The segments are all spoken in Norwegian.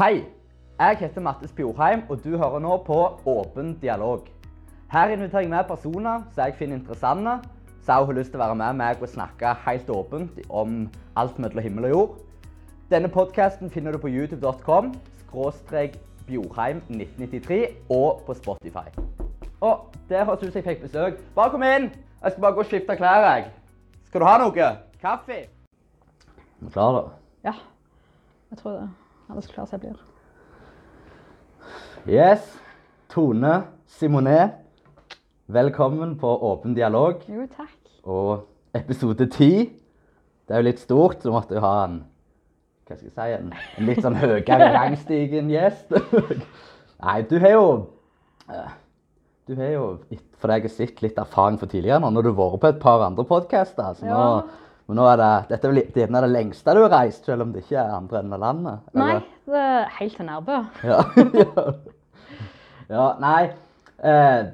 Hei! Jeg heter Mattis Bjorheim, og du hører nå på Åpen dialog. Her inviterer jeg med personer som jeg finner interessante, som har lyst til å være med meg og snakke helt åpent om alt mellom himmel og jord. Denne podkasten finner du på youtube.com skråstrek Bjorheim 1993 og på Spotify. Og der høres ut som jeg fikk besøk. Bare kom inn! Jeg skal bare gå og skifte klær. jeg. Skal du ha noe? Kaffe? Er du klar, da? Ja, jeg tror det. Alle så klar som jeg blir. Yes. Tone Simonet, velkommen på Åpen dialog. Jo, takk. Og episode ti. Det er jo litt stort, så måtte jo ha en hva skal jeg si, en, en litt sånn høyere rangstigen gjest. Nei, du har jo eh, Du har jo, for deg har sett litt erfaring fra tidligere nå, når du har vært på et par andre podcaster. Så nå, Ja. Men nå er det, dette er vel det lengste du har reist, selv om det ikke er andre enden av landet? Nei, det er helt til Nærbø. Ja. ja. nei. Eh,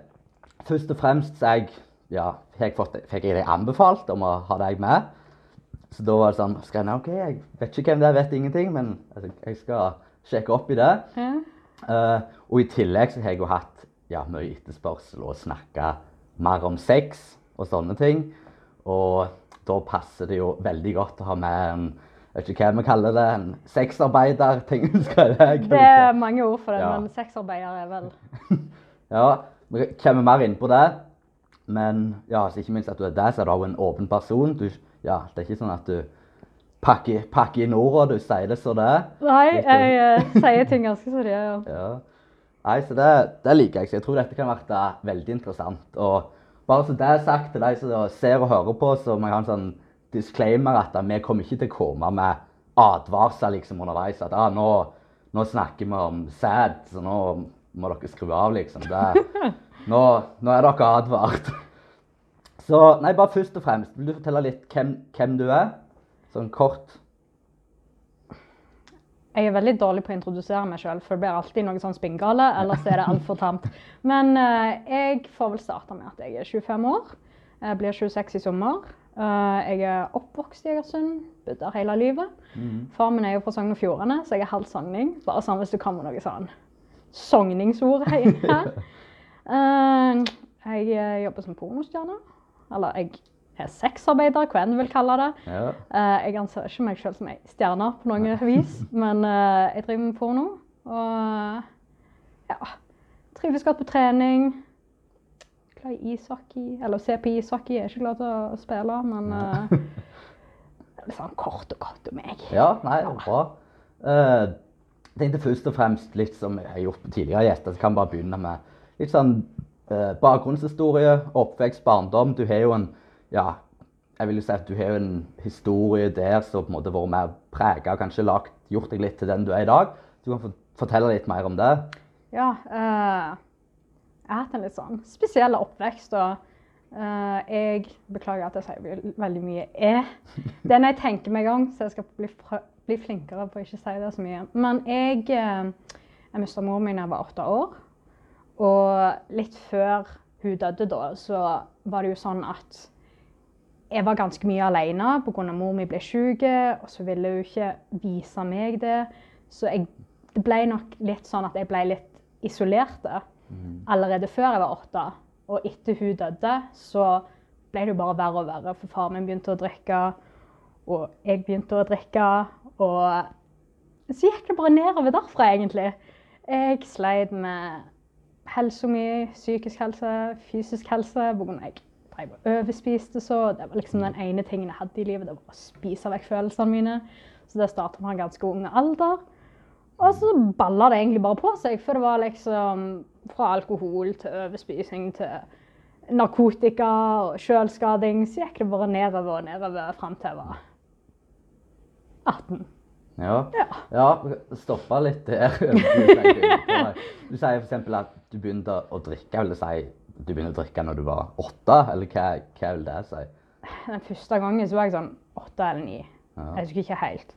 først og fremst så jeg, ja, fikk, fått, fikk jeg deg anbefalt om å ha deg med. Så da var det sånn skal jeg, OK, jeg vet ikke hvem det er, vet ingenting, men altså, jeg skal sjekke opp i det. Ja. Eh, og i tillegg så har jeg jo hatt ja, mye etterspørsel og snakka mer om sex og sånne ting. Og da passer det jo veldig godt å ha med en jeg vet ikke hva vi kaller det, en sexarbeider. ting skal jeg, Det er mange ord for det, Ja. men sexarbeider er vel Ja, vi kommer mer inn på det. Men ja, så ikke minst at du er der, så er du også en åpen person. Du, ja, det er ikke sånn at du pakker, pakker inn ord og du sier det så det er. Nei, jeg eh, sier ting ganske så de er. Ja. Ja. Nei, så det, det liker jeg. Så jeg tror dette kan være veldig interessant. Og bare så det er sagt til de som ser og hører på, så må jeg ha en sånn disclaimer at vi kommer ikke til å komme med advarsler liksom underveis. At ah, nå, nå snakker vi om sæd, så nå må dere skru av, liksom. Det, nå, nå er dere advart. Så nei, bare først og fremst, vil du fortelle litt hvem, hvem du er? Sånn kort. Jeg er veldig dårlig på å introdusere meg sjøl, for det blir alltid noe sånn spinngale. Ellers er det altfor tamt. Men eh, jeg får vel starte med at jeg er 25 år. Jeg blir 26 i sommer. Eh, jeg er oppvokst i Egersund, bodd der hele livet. Far min er jo fra Sogn og Fjordane, så jeg er halvt sogning. Bare sånn hvis du kommer noe sånn sogningsord her. Eh, jeg jobber som pornostjerne. Eller jeg er sexarbeider, hva enn du vil kalle det. Ja. Eh, jeg anser ikke meg selv som ei stjerne på noe vis, men eh, jeg driver med porno. Og ja, trives godt på trening. Glad i ishockey. Eller se på ishockey. Jeg er ikke glad til å spille, men eh, det er sånn kort og godt om meg. Ja, nei, bra. Eh, jeg tenkte først og fremst litt som jeg har gjort på tidligere gjester, så kan bare begynne med litt sånn uh, bakgrunnshistorie, oppvekst, barndom. Du har jo en, ja, jeg vil jo si at du har en historie der som på en måte har vært mer preget og kanskje lagt, gjort deg litt til den du er i dag. Du kan fortelle litt mer om det. Ja, eh, jeg har hatt en litt sånn spesiell oppvekst. og eh, jeg beklager at jeg sier veldig mye 'e'. Det er når jeg tenker meg om, så jeg skal bli, bli flinkere på å ikke si det så mye. Men jeg, uh, jeg mista mor min da jeg var åtte år. Og litt før hun døde da, så var det jo sånn at jeg var ganske mye alene pga. mor mi ble syk, og så ville hun ikke vise meg det. Så jeg, det ble nok litt sånn at jeg ble litt isolert allerede før jeg var åtte. Og etter hun døde, så ble det bare verre og verre. For faren min begynte å drikke, og jeg begynte å drikke. Og så gikk det bare nedover derfra, egentlig. Jeg sleit med helsa mi, psykisk helse, fysisk helse. grunn av jeg og overspiste så. Det var liksom den ene tingen jeg hadde i livet, det var å spise vekk følelsene mine. Så det starta fra en ganske ung alder. Og så balla det egentlig bare på seg, for det var liksom fra alkohol til overspising til narkotika og sjølskading. Så gikk det bare nedover og nedover fram til jeg var 18. Ja. Ja. Ja, stoppa litt der. Du sier f.eks. at du begynte å drikke. Vil det si du begynner å drikke når du var åtte? Eller hva, hva vil det si? Den første gangen så var jeg sånn åtte eller ni. Ja. Jeg husker ikke helt.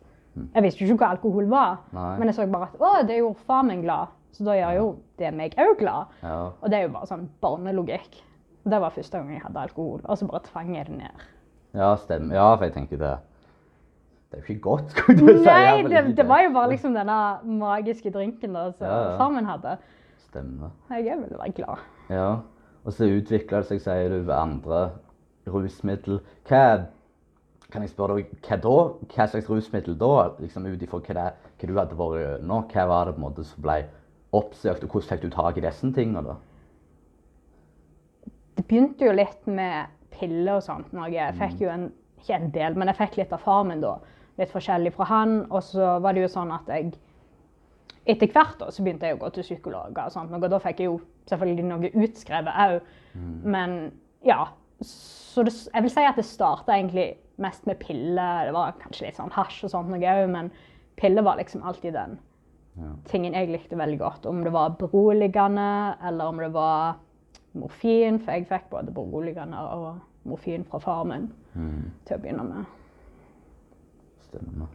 Jeg visste jo ikke hva alkohol var, Nei. men jeg så bare at å, det gjorde far min glad. Så da gjør jo det meg òg glad. Ja. Og det er jo bare sånn barnelogikk. Det var første gang jeg hadde alkohol, og så bare tvang jeg det ned. ja, stemmer. Ja, for jeg tenker det Det er jo ikke godt, skulle du si. Nei, det, det var jo bare liksom denne magiske drinken da, som Ja, ja. far min hadde. Stemmer. Jeg er veldig glad. Ja. Og så utvikler det seg, sier du, ved andre rusmiddel. Hva Kan jeg spørre deg, hva da? Hva slags rusmiddel da? Liksom ut ifra hva, hva du hadde vært gjennom? Hva var det på en måte som ble oppsøkt, og hvordan fikk du tak i disse tingene da? Det begynte jo litt med piller og sånt. Når jeg fikk jo en, ikke en del, men jeg fikk litt av far min da. Litt forskjellig fra han. Og så var det jo sånn at jeg etter hvert da, så begynte jeg å gå til psykologer og sånt. Og da fikk jeg jo selvfølgelig noe utskrevet òg. Men ja. Så det, jeg vil si at det starta egentlig mest med piller. Det var kanskje litt sånn hasj og sånt noe òg, men piller var liksom alltid den Ja. tingen jeg likte veldig godt. Om det var beroligende, eller om det var morfin. For jeg fikk både beroligende og morfin fra faren min Mm, til å begynne med. stemmer.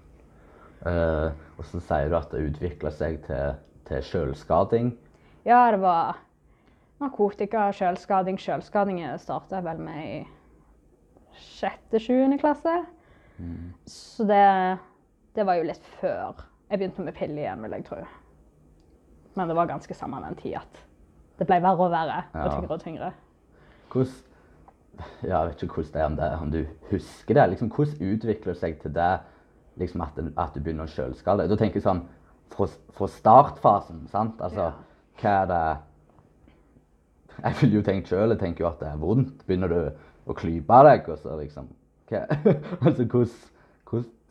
Eh, og så sier du at det utvikla seg til, til selvskading. Ja, det var narkotika, sjølskading. Sjølskading starta jeg vel med i sjette-sjuende klasse. Så det, det var jo litt før jeg begynte med piller igjen, vil jeg tro. Men det var ganske samme den tid at det ble verre og verre og tyngre og tyngre. Hvordan ja, Jeg vet ikke hvordan det er om, det, om du husker det. Liksom, hvordan utvikler det seg til det liksom at, at du begynner å sjølskade? Da tenker jeg sånn fra startfasen, sant? Altså, Ja. hva er det Jeg ville jo tenkt sjøl, jeg tenker jo at det er vondt. Begynner du å klype deg, og så liksom okay. Altså, hvordan,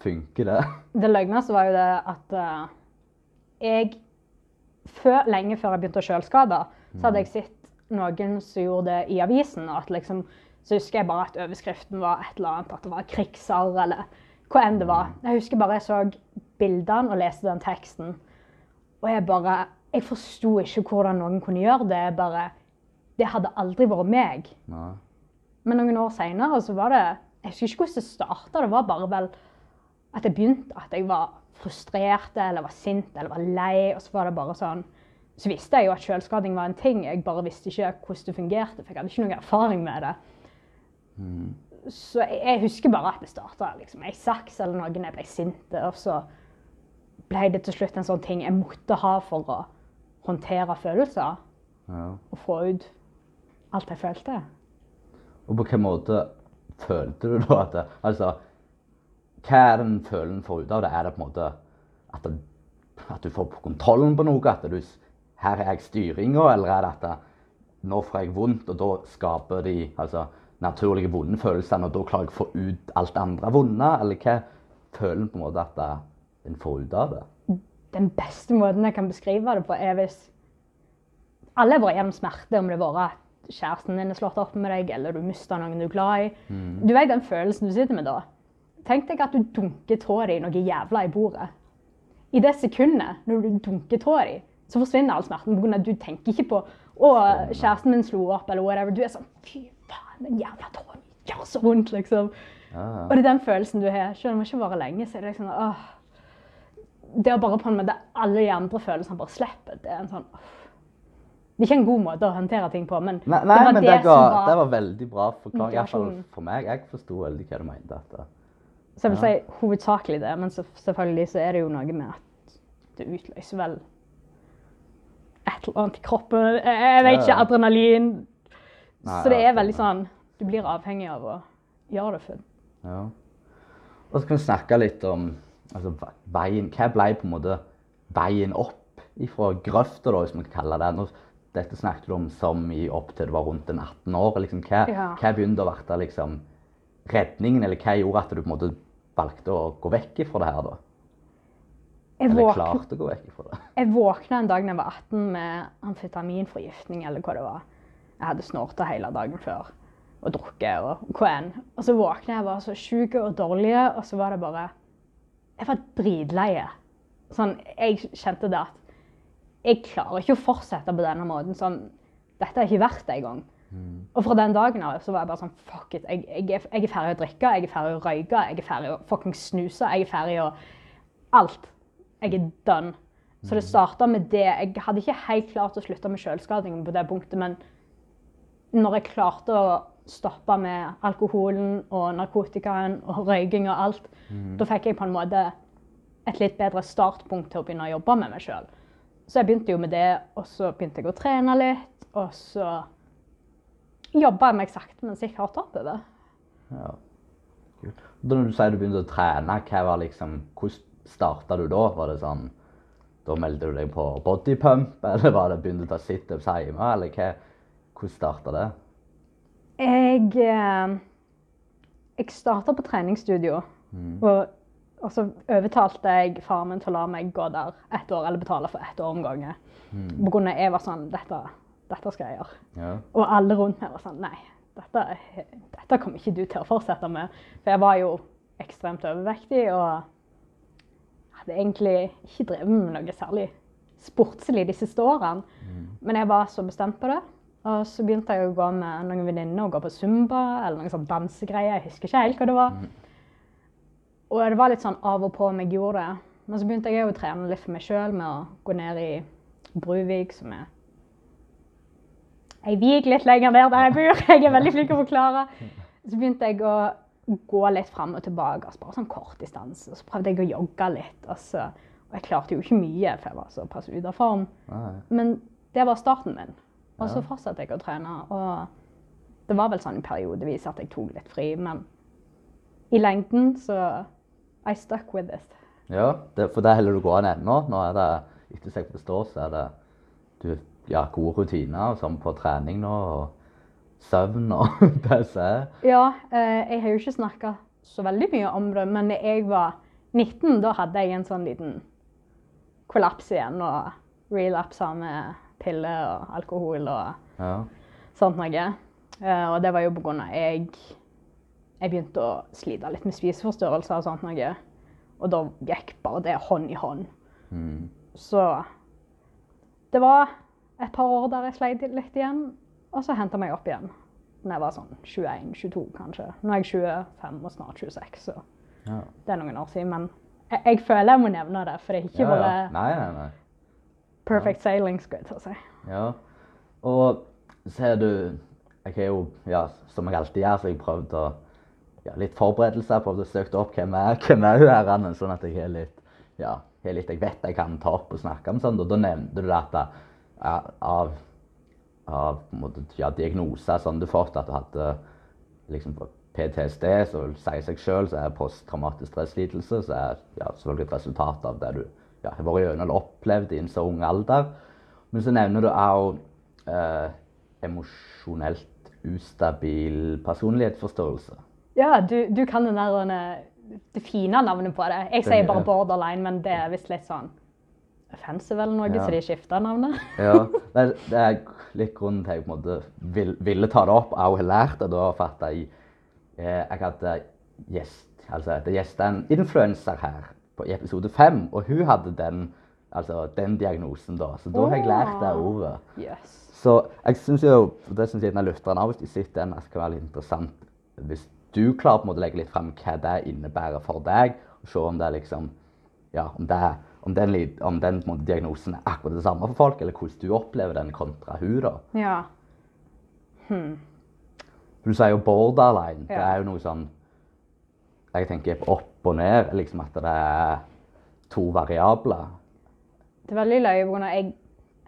funker det? Det løgneste var jo det at uh, jeg før, Lenge før jeg begynte å sjølskade, så hadde jeg sett noen som gjorde det i avisen. og at liksom, Så husker jeg bare at overskriften var et eller annet, at det var krigsarr eller hva enn det var. Jeg husker bare jeg så bildene og leste den teksten. Og jeg bare Jeg forsto ikke hvordan noen kunne gjøre det. Jeg bare, Det hadde aldri vært meg. Nei. Men noen år seinere så var det Jeg husker ikke hvordan det starta. Det var bare vel at jeg begynte at jeg var frustrert eller var sint eller var lei. Og så var det bare sånn Så visste jeg jo at selvskading var en ting. Jeg bare visste ikke hvordan det fungerte, for jeg hadde ikke noen erfaring med det. Så jeg, jeg husker bare at det starta liksom, ei saks eller noen jeg ble sint. Og så ble det til slutt en sånn ting jeg måtte ha for å håndtere følelser. Ja. Og få ut alt jeg følte. Og på hvilken måte følte du da at Altså, hva er den følelsen får ut av det? Er det på en måte at, det, at du får kontrollen på noe? At du Her er jeg styringa, eller er det at det, nå får jeg vondt, og da skaper de altså, naturlige vonde følelsene, og da klarer jeg å få ut alt andre vonde? Eller hva føler en på en måte at en får ut av det? den beste måten jeg kan beskrive det på, er hvis Alle har vært gjennom smerte, om det har vært kjæresten din er slått opp med deg, eller du mister noen du er glad i. Du vet den følelsen du sitter med da. Tenk deg at du dunker tåa di noe jævla i bordet. I det sekundet når du dunker tåa di, så forsvinner all smerten. På grunn av at du tenker ikke på å, kjæresten min slo opp, eller whatever. Du er sånn Fy faen, den jævla mi gjør så vondt, liksom. Ja. Og det er den følelsen du har. Selv om det ikke varer lenge, så er det liksom åh. Det å bare på en måte alle de andre følelsene bare slipper, det er en sånn åh. Det er ikke en god måte å håndtere ting på, men Nei, nei men det, som var det var veldig bra forklaring. Iallfall for meg. Jeg forsto veldig hva du mente. At, det- Så jeg vil si hovedsakelig det, men så, selvfølgelig så er det jo noe med at det utløser vel et eller annet i kroppen. Jeg, jeg vet ikke, adrenalin. Nei, så det er veldig sånn Du blir avhengig av å gjøre det for Ja. Og så kan vi snakke litt om altså, veien Hva ble på en måte veien opp ifra grøfta, da, hvis man kan kalle det Nå, Dette snakket du om som i opp til du var rundt en 18 år. Liksom, hva, Ja. hva begynte å være liksom, redningen, eller hva gjorde at du måte valgte å gå vekk fra det her? da? Jeg Eller klarte å gå vekk fra det? Jeg våkna en dag da jeg var 18 med amfetaminforgiftning, eller hva det var. Jeg hadde snorta hele dagen før og drukket og hva enn. Og så våkna jeg var så sjuk og dårlig, og så var det bare Jeg var dritleie. Sånn, jeg kjente det at jeg klarer ikke å fortsette på denne måten. Sånn, dette er ikke verdt det engang. Og fra den dagen av så var jeg bare sånn Fuck it. Jeg, jeg, er, jeg er ferdig å drikke, jeg er ferdig å røyke, jeg er ferdig å fuckings snuse, jeg er ferdig å Alt. Jeg er done. Så det starta med det. Jeg hadde ikke helt klart å slutte med sjølskadingen på det punktet, men når jeg klarte å stoppe med alkoholen og narkotikaen og røyking og alt. Da fikk jeg på en måte et litt bedre startpunkt til å begynne å jobbe med meg sjøl. Så jeg begynte jo med det, og så begynte jeg å trene litt. Og så jobba jeg meg sakte, men sikkert oppover. Ja. Kult. Da du sier du begynte å trene, liksom, hvordan starta du da? Var det sånn, Da meldte du deg på bodypump, eller var det begynte du å ta situps hjemme? eller hva, Hvordan starta det? Jeg, eh, jeg starta på treningsstudio. Og, og så overtalte jeg faren min til å la meg gå der ett år, eller betale for ett år om gangen. På grunn av jeg var sånn dette, dette skal jeg gjøre. Ja. Og alle rundt meg var sånn Nei, dette, dette kommer ikke du til å fortsette med. For jeg var jo ekstremt overvektig og hadde egentlig ikke drevet med noe særlig sportslig de siste årene. Men jeg var så bestemt på det. Og så begynte jeg å gå med noen venninner og gå på zumba eller noen sånn dansegreier. Jeg husker ikke helt hva det var. Og det var litt sånn av og på om jeg gjorde det. Men så begynte jeg å trene litt for meg sjøl med å gå ned i Bruvik, som er ei vik litt lenger ned der jeg bor. Jeg er veldig flink til å forklare. Så begynte jeg å gå litt fram og tilbake, altså bare sånn kort distanse. Og så prøvde jeg å jogge litt. Altså. Og jeg klarte jo ikke mye, for jeg var såpass ute av form. Men det var starten min. Og så fortsatte jeg å trene. Og det var vel sånn periodevis at jeg tok litt fri, men i lengden så I stuck with it. Ja, det, for det holder du gående ennå. Nå er det, etter seg jeg forstår, så er det du, ja, gode rutiner sånn på trening nå, og søvn og PC. Ja, eh, jeg har jo ikke snakka så veldig mye om det, men da jeg var 19, da hadde jeg en sånn liten kollaps igjen og relapsa med piller og alkohol og Ja. sånt noe. Eh, og det var jo på grunn av jeg jeg begynte å slite litt med spiseforstyrrelser og sånt noe. Og da gikk bare det hånd i hånd. Mm. Så det var et par år der jeg sleit litt igjen, og så henta meg opp igjen. Når jeg var sånn 21-22 kanskje. Nå er jeg 25 og snart 26, så Ja. det er noen år siden. Men jeg, jeg føler jeg må nevne det, for det har ikke Ja, ja. vært Nei, nei, nei. perfect sailing, skulle jeg til å si. Ja. Og ser du Jeg har jo, ja, som jeg alltid gjør, så jeg prøvd å ja, Litt forberedelser. Prøvd å søke opp hvem er, hvem er hun her, sånn at jeg har litt ja, har litt jeg vet jeg kan ta opp og snakke om sånn. Og da nevnte du dette av, av en måte, ja, diagnoser som du fått, at du hadde liksom PTSD, som sier seg sjøl, så er posttraumatisk stresslidelse, så er ja, selvfølgelig et resultat av det du ja, har vært gjennom eller opplevd i en så ung alder. Men så nevner du òg eh, emosjonelt ustabil personlighetsforståelse. Ja, du, du kan den der, eh, det fine navnet på det. Jeg sier bare borderline, men det er visst litt sånn offensive eller noe, Ja. så de skifta navnet. Ja, det, det er litt grunnen til at jeg på en måte vil, ville ta det opp, Jeg har lært det da, for at jeg, eh, jeg hadde gjest, altså det gjest en influenser her på, i episode fem, og hun hadde den, altså den diagnosen da, så da har jeg lært det ordet. Yes. Så jeg synes jo, det synes jeg den av, hvis de sitter den, at det kan være litt interessant, hvis du klarer på en måte å legge litt frem hva det innebærer for deg, og se om det er liksom, ja, om det om den, om den måte, diagnosen er akkurat det samme for folk, eller hvordan du opplever den kontra hun da. Ja. Hmm. du sier jo borderline, det er jo noe sånn, jeg tenker opp og ned, liksom at det er to variabler. Det er veldig løye, på jeg,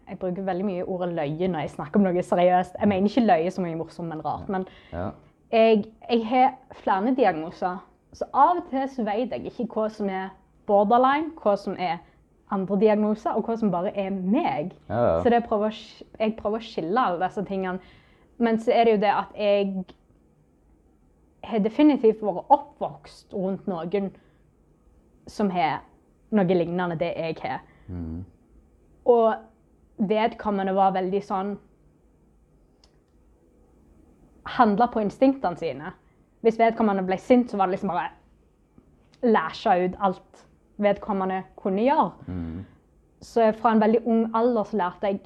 jeg bruker veldig mye ordet løye når jeg snakker om noe seriøst. Jeg mener ikke løye som er morsomt, men rart. Men Ja. Jeg, jeg har flere diagnoser, så av og til så vet jeg ikke hva som er borderline, hva som er andre diagnoser, og hva som bare er meg. Ja. Så det prøver, jeg prøver å skille alle disse tingene. Men så er det jo det at jeg har definitivt vært oppvokst rundt noen som har noe lignende det jeg har. Mm. Og vedkommende var veldig sånn Handla på instinktene sine. Hvis vedkommende ble sint, så var det liksom bare Læsja ut alt vedkommende kunne gjøre. Mm. Så fra en veldig ung alder så lærte jeg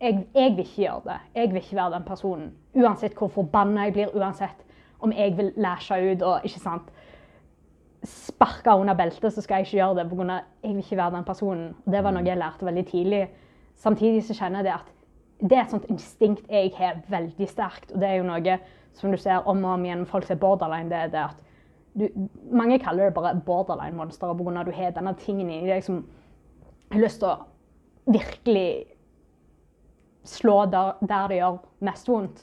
jeg, jeg vil ikke gjøre det. Jeg vil ikke være den personen. Uansett hvor forbanna jeg blir, uansett om jeg vil læsje ut og ikke sant, sparke under beltet, så skal jeg ikke gjøre det. Av, jeg vil ikke være den personen. Det var noe jeg lærte veldig tidlig. Samtidig så kjenner jeg det at det er et sånt instinkt jeg har veldig sterkt. Og det er jo noe som du ser om og om igjen folk som er borderline. det er det at du, Mange kaller det bare borderline-monster, pga. at du har denne tingen i deg som har lyst til å virkelig slå der, der det gjør mest vondt.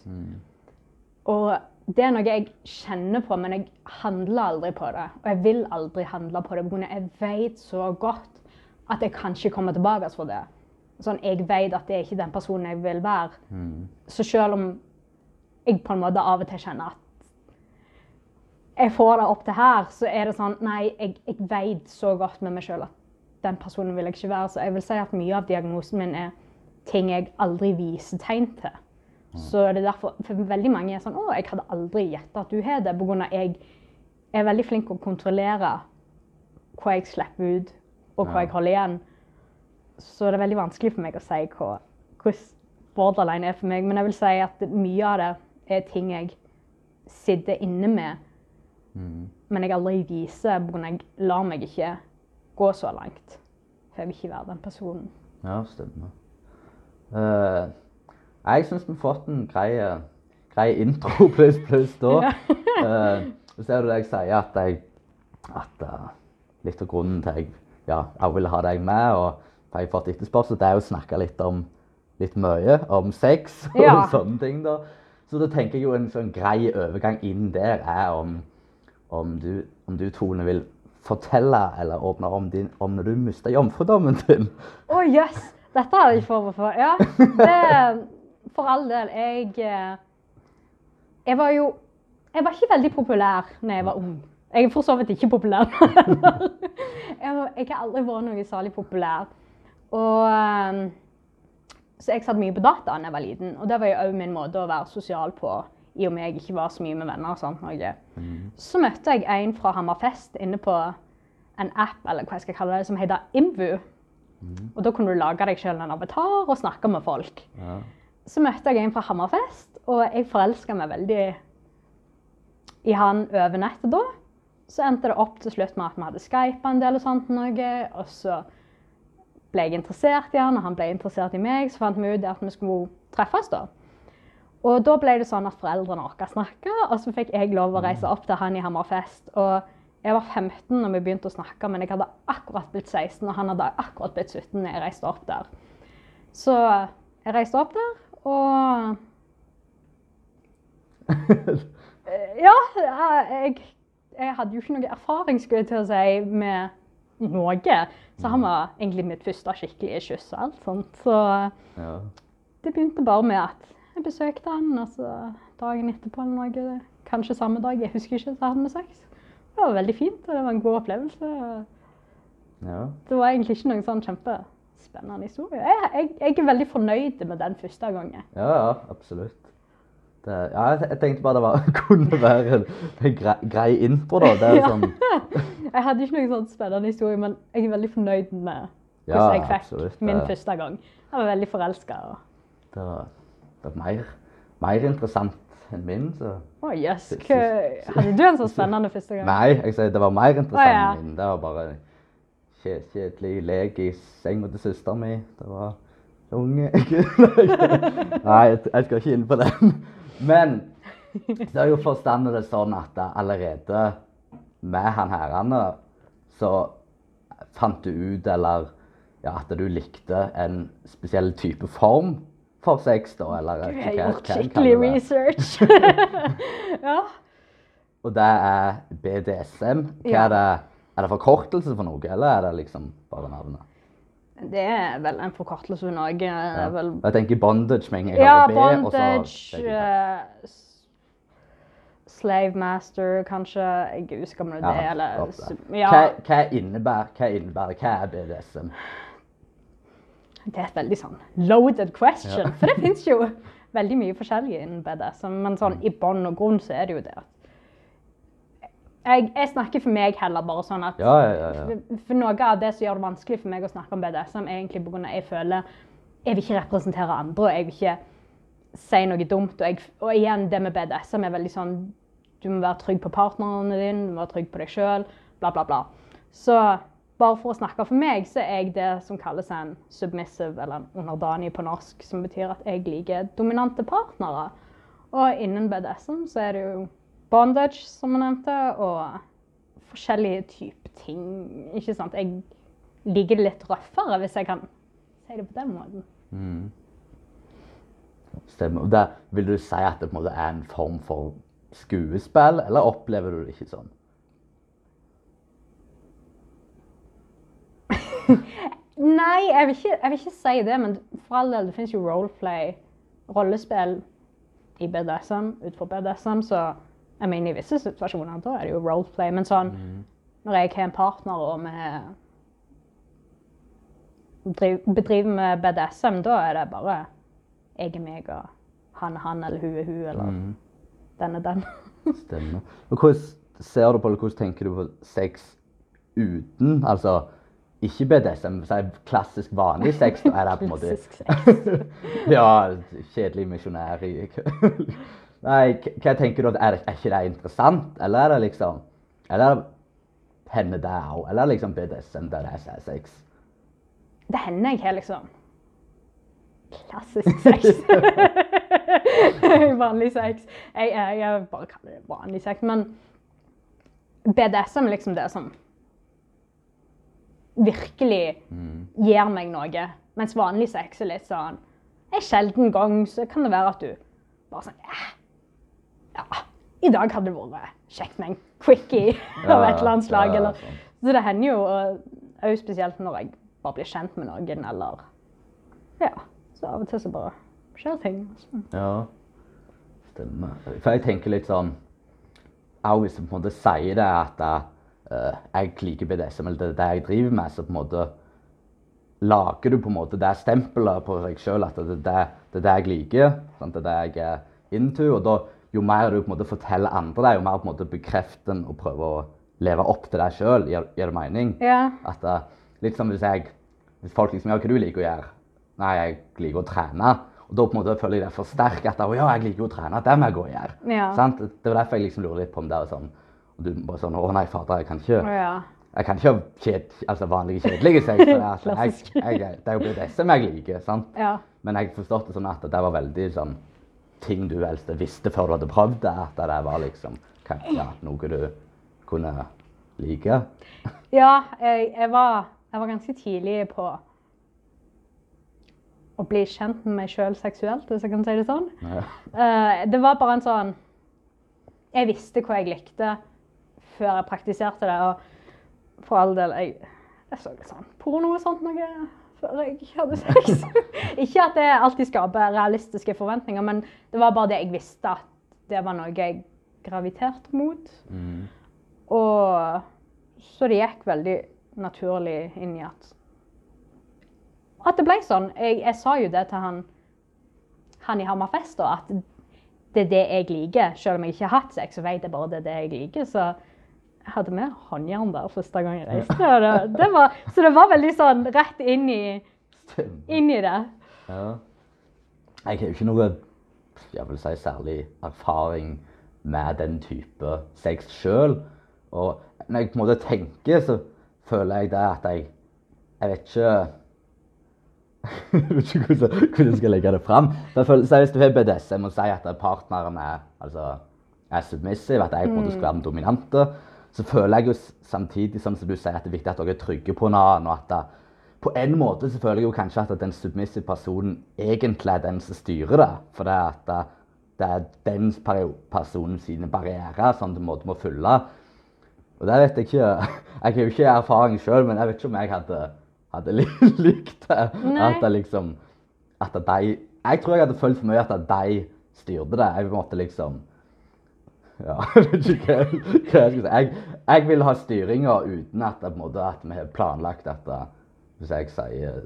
Og det er noe jeg kjenner på, men jeg handler aldri på det. Og jeg vil aldri handle på det, pga. jeg vet så godt at jeg kan ikke komme tilbake for det. Sånn, jeg vet at det er ikke den personen jeg vil være. Så selv om jeg på en måte av og til kjenner at jeg får det opp til her, så er det sånn Nei, jeg, jeg vet så godt med meg sjøl at den personen vil jeg ikke være. Så jeg vil si at mye av diagnosen min er ting jeg aldri viser tegn til. Så det er derfor for veldig mange er sånn Å, jeg hadde aldri gjetta at du har det. På grunn av jeg er veldig flink til å kontrollere hva jeg slipper ut, og hva Ja. jeg holder igjen. Så det er veldig vanskelig for meg å si hva, hvordan borderline er for meg. Men jeg vil si at mye av det er ting jeg sitter inne med, men jeg aldri viser pga. jeg lar meg ikke gå så langt. For jeg vil ikke være den personen. Ja, stemmer. Uh, jeg syns vi har fått en grei, grei intro pluss pluss da. Så ser du det jeg sier, at jeg at uh, litt av grunnen til at jeg ja, jeg ville ha deg med, og for jeg har fått etterspørsel, det er å snakke litt om litt mye om sex og Ja. sånne ting. da. Så da tenker jeg jo en sånn grei overgang inn der er om, om, du, om du, Tone, vil fortelle eller åpne om, din, om når du mista jomfrudommen din. Å, jøss! Dette hadde jeg ikke forberedt for. Ja, det For all del. Jeg eh, Jeg var jo Jeg var ikke veldig populær da jeg var ung. Jeg er for så vidt ikke populær jeg har aldri vært noe særlig populær. Og eh, Så jeg satt mye på data da jeg var liten, og det var jo òg min måte å være sosial på. I og med jeg ikke var så mye med venner og sånt. noe. Så møtte jeg en fra Hammerfest inne på en app eller hva jeg skal kalle det, som heter Imvu. Og da kunne du lage deg selv en avatar og snakke med folk. Ja. Så møtte jeg en fra Hammerfest, og jeg forelska meg veldig i han over nettet da. Så endte det opp til slutt med at vi hadde Skype en del og sånt noe. Og så ble jeg interessert i han, og han ble interessert i meg. Så fant vi ut at vi skulle treffes da. Og da ble det sånn at foreldrene våre snakka, og så fikk jeg lov å reise opp til han i Hammerfest. Og jeg var 15 når vi begynte å snakke, men jeg hadde akkurat blitt 16, og han hadde akkurat blitt 17 når jeg reiste opp der. Så jeg reiste opp der, og Eh, Ja, jeg, jeg hadde jo ikke noe erfaring skulle jeg til å si, med noe. Så han var egentlig mitt første skikkelige kyss og alt sånt. Så Ja. det begynte bare med at jeg besøkte han, og så dagen etterpå eller noe, kanskje samme dag, jeg husker ikke, så hadde vi sex. Det var veldig fint, og det var en god opplevelse. ja. Det var egentlig ikke noen sånn kjempespennende historie. Jeg, jeg, jeg er veldig fornøyd med den første gangen. Ja, ja, absolutt. Det, ja, jeg, tenkte bare det var, kunne være en, grei, grei intro, da. Det er Ja. sånn, Jeg hadde ikke noen sånn spennende historie, men jeg er veldig fornøyd med Ja, hvordan jeg fikk absolutt, min første gang. Jeg var veldig forelska. det var, det var mer, mer interessant enn min, så Å jøss. hva- Hadde du en så spennende første gang? Nei, jeg sier det var mer interessant oh, ja. enn min. Det var bare kje- kjedelig lek i senga til søsteren min. Det var unge Nei, jeg skal ikke inn på den. Men det er jo forstandet det sånn at det allerede med han herrene så fant du ut, eller ja, at du likte en spesiell type form for sex, da, eller Du har gjort skikkelig research. ja. Og det er BDSM. Hva er det? Er det forkortelse for noe, eller er det liksom bare navnet? Det er vel en forkortelse hun òg. Ja. er vel Jeg tenker bondage med en gang Ja, bandage. Uh, eh, slave master, kanskje. Jeg husker om det er det, eller. Ja, Hva, hva innebærer hva innebærer, hva er BDSM? det er et veldig sånn loaded question. Ja. For det fins jo veldig mye forskjellig innen BDSM, men sånn Mm. i bånn og grunn så er det jo det at jeg, jeg snakker for meg heller bare sånn at Ja, ja, ja. For- For noe av det som gjør det vanskelig for meg å snakke om BDSM, er egentlig av jeg føler jeg vil ikke representere andre, og jeg vil ikke si noe dumt. Og, jeg, og igjen, det med BDSM er veldig sånn Du må være trygg på partnerne dine, du må være trygg på deg sjøl, bla, bla, bla. Så bare for å snakke for meg, så er jeg det som kalles en submissive, eller en underdanig på norsk, som betyr at jeg liker dominante partnere. Og innen BDSM så er det jo bondage, som jeg nevnte, og forskjellige typer ting. Ikke sant? Jeg liker det litt røffere, hvis jeg kan si det på den måten. Mm. Stemmer. Og vil du si at det på en måte er en form for skuespill, eller opplever du det ikke sånn? Nei, jeg vil, ikke, jeg vil ikke si det, men for all del, det finnes jo roleplay, rollespill i BDSM, utenfor BDSM, så jeg mener i visse situasjoner, da er det jo roleplay, men sånn, når jeg har en partner og vi bedriver med BDSM, da er det bare jeg er meg, og han er han, eller hun er hun, eller Mm. den er den. Stemmer. Og hvordan ser du på det, hvordan tenker du på sex uten, altså ikke BDSM, men klassisk vanlig sex, da er det på en måte ja, kjedelig misjonær i Nei, hva tenker du, er, er ikke det interessant, eller er det liksom, eller hender det òg, eller er liksom BDSM der det er sex? Det hender jeg har liksom klassisk sex. vanlig sex. Jeg, jeg, jeg bare kaller det vanlig sex, men BDSM er liksom det som virkelig gir meg noe. Mens vanlig sex er litt sånn En sjelden gang så kan det være at du bare sånn eh, Ja, i dag hadde det vært kjekt med en quickie av et eller annet slag. Ja, eller sånn. så det hender jo, og òg spesielt når jeg bare blir kjent med noen, eller Ja. Så av og til så bare skjer ting. Så. Ja, stemmer. For jeg tenker litt sånn Òg hvis du på en måte sier det at eh, jeg liker BDSM, eller det er det jeg driver med, så på en måte lager du på en måte det stempelet på deg sjøl at det er det, det det jeg liker. Sant? Det er det jeg er into. Og da, jo mer du på en måte forteller andre det, jo mer på en måte bekrefter en og prøver å leve opp til deg sjøl. Gir, gir det mening? Ja. At eh, Litt som hvis jeg Hvis folk liksom Ja, hva du liker å gjøre? Nei, jeg liker å trene. Og da på en måte føler jeg det forsterker at å ja, jeg liker å trene. Det må jeg gå og gjøre. Ja. Sant? Det var derfor jeg liksom lurer litt på om det er sånn Og du bare sånn Å nei, fader, jeg kan ikke ja. jeg kan ikke ha kjed, altså vanlige kjedelige sex. For det, at jeg, jeg, det er jo BDSM jeg liker. sant? Ja. Men jeg forstod det sånn at det var veldig sånn ting du helst visste før du hadde prøvd det. At det var liksom ja, noe du kunne like. Ja, jeg, jeg, var, jeg var ganske tidlig på å bli kjent med meg sjøl seksuelt, hvis jeg kan si det sånn. Ja. Eh, det var bare en sånn Jeg visste hva jeg likte før jeg praktiserte det. Og for all del, jeg, jeg så litt sånn porno og sånt noe før jeg hadde sex. Ikke at det alltid skaper realistiske forventninger, men det var bare det jeg visste at det var noe jeg graviterte mot. Mm. Og så det gikk veldig naturlig inn i at At det ble sånn. Jeg, jeg sa jo det til han, han i Hammerfest, da, at det er det jeg liker. Selv om jeg ikke har hatt sex, så vet jeg bare det er det jeg liker. Så jeg hadde med håndjern der første gang jeg reiste. Det, det var, så det var veldig sånn rett inn i, inn i det. Ja. Jeg har jo ikke noe jeg vil si, særlig erfaring med den type sex sjøl. Og når jeg på en måte tenker, så føler jeg det at jeg Jeg vet ikke Jeg vet ikke hvordan, jeg skal legge det fram. Hvis du har BDSM og sier at partneren er, altså, er submissiv, at jeg på en måte skal være den dominante, så føler jeg jo samtidig som du sier at det er viktig at dere er trygge på en annen. og at det, på en måte så føler jeg jo kanskje at den submissive personen egentlig er den som styrer det. For det er at det, det er den personen sine barrierer som du måtte må følge. Og det vet jeg ikke. Jeg har jo ikke erfaring sjøl, men jeg vet ikke om jeg hadde, hadde likt det. At det liksom At de Jeg tror jeg hadde følt for mye at de styrte det. Jeg måtte liksom ja, jeg vet ikke hva, jeg skal si. Jeg, jeg vil ha styringa uten at, på måte, at vi har planlagt at hvis jeg sier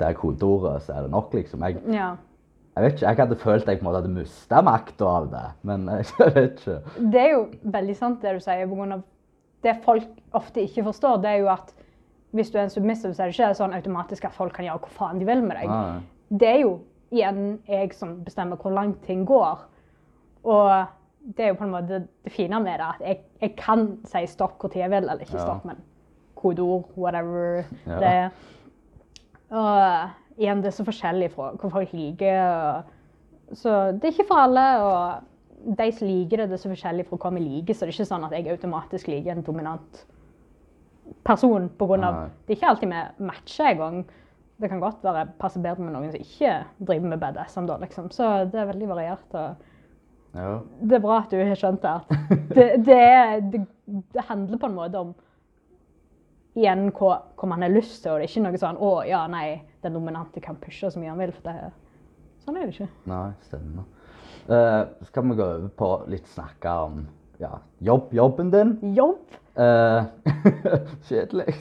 det er kodeordet, så er det nok, liksom. Jeg, Ja. jeg vet ikke, jeg hadde følt jeg på en måte hadde mista makta av det, men jeg vet ikke. Det er jo veldig sant det du sier. på grunn av Det folk ofte ikke forstår, det er jo at hvis du er en submissive, så er det ikke sånn automatisk at folk kan gjøre hva faen de vil med deg. Nei. Det er jo igjen jeg som bestemmer hvor langt ting går. Og det er jo på en måte det fine med det, at jeg, jeg kan si stopp hvor tid jeg vil, eller ikke Ja. stopp, men kodeord, whatever Ja. det er. Og igjen, det er så forskjellig fra hvor folk liker. Så det er ikke for alle. Og de som liker det, det er så forskjellig fra hva vi liker. Så det er ikke sånn at jeg automatisk liker en dominant person. På grunn av, Nei. det er ikke alltid vi matcher engang. Det kan godt være passer bedre med noen som ikke driver med BDSM. Da, liksom. Så det er veldig variert. og Ja. det er bra at du har skjønt det. Det, det, det, det handler på en måte om igjen hva, hva man har lyst til. Og det er ikke noe sånn 'Å, ja, nei, den dominante kan pushe så mye han vil.' For det, sånn er det ikke. Nei, stemmer. Uh, skal vi gå over på litt snakke om ja, jobb, jobben din? Jobb? Uh, Kjedelig.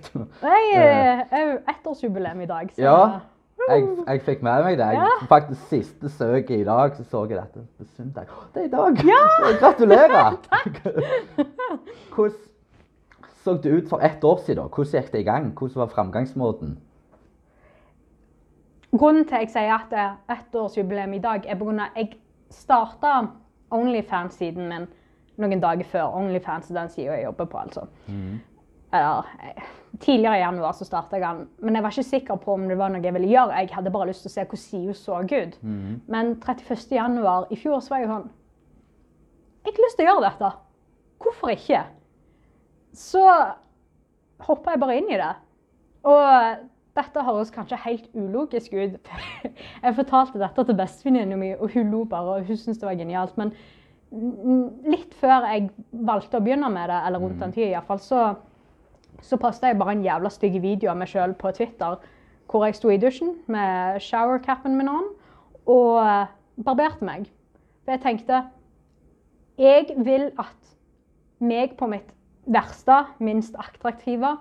Nei, er jo ettårsjubileum i dag. Så Ja. Jeg, jeg fikk med meg det. Jeg, Ja. Faktisk siste søket i dag, så så jeg dette på søndag. Det er i dag! Ja! Gratulerer! Hvordan så det ut for ett år siden? Hvordan gikk det i gang? Hvordan var framgangsmåten? Grunnen til jeg sier at det er ettårsjubileum i dag, er av at jeg starta Onlyfans-siden min noen dager før. Onlyfans er den sida jeg jobber på, altså. Eller, eh, tidligere i januar så starta jeg den, men jeg var ikke sikker på om det var noe jeg ville gjøre. Jeg hadde bare lyst til å se hvordan Sio så ut. Men 31. januar i fjor så var jeg sånn Jeg har lyst til å gjøre dette. Hvorfor ikke? Så hoppa jeg bare inn i det. Og dette høres kanskje helt ulogisk ut. Jeg fortalte dette til bestevenninna mi, og hun lo bare, og hun syntes det var genialt. Men mm, litt før jeg valgte å begynne med det, eller rundt den tida iallfall, så, så posta jeg bare en jævla stygg video av meg sjøl på Twitter hvor jeg sto i dusjen med showercapen min on og eh, barberte meg. For jeg tenkte jeg vil at meg på mitt verste, minst attraktive,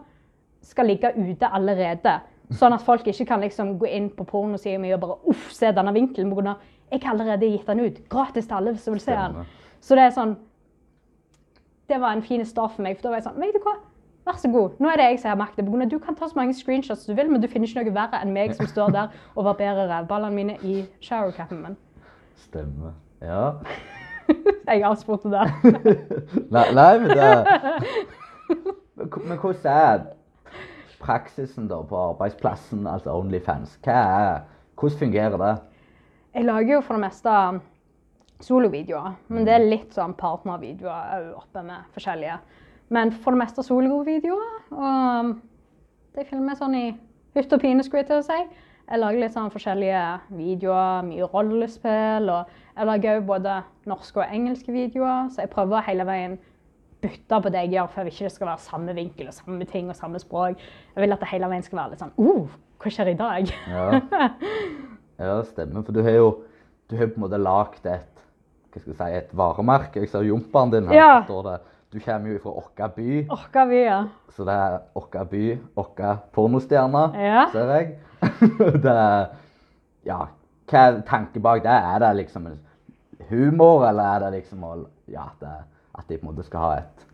skal ligge ute allerede. Sånn at folk ikke kan liksom gå inn på pornosida mi og bare uff, se denne vinkelen. på grunn av, Jeg har allerede gitt den ut. Gratis til alle som vil se den. Så det er sånn Det var en fin start for meg. For da var jeg sånn Vet du hva? Vær så god. Nå er det jeg som har makta. Du kan ta så mange screenshots du vil, men du finner ikke noe verre enn meg som står der og barberer rævballene mine i showercapen min. Stemmer. Ja. Jeg avspurte der. Nei, nei men det Men hvordan er praksisen da på arbeidsplassen, altså Onlyfans? Er, hvordan fungerer det? Jeg lager jo for det meste solovideoer, men det er litt sånn partnervideoer òg oppe med forskjellige. Men for det meste solovideoer. Og de filmer sånn i hytt og pine, skulle jeg til å si. Jeg lager litt sånn forskjellige videoer, mye rollespill. Og jeg lager òg både norske og engelske videoer, så jeg prøver hele veien bytte på det jeg gjør, for jeg vil ikke det skal være samme vinkel og samme ting og samme språk. Jeg vil at det hele veien skal være litt sånn oh, hva skjer i dag? Ja, ja stemmer. For du har jo du har på en måte lagd et, si, et varemerke. Jeg ser jompaen din her. Ja. står det. Du kommer jo fra Åkka by, Orka by, ja. så det er Åkka by, Åkka pornostjerne, Ja. ser jeg. det er, ja, hva er tanken bak det? Er det liksom en humor, eller er det liksom å, ja, det, at de på en måte skal ha et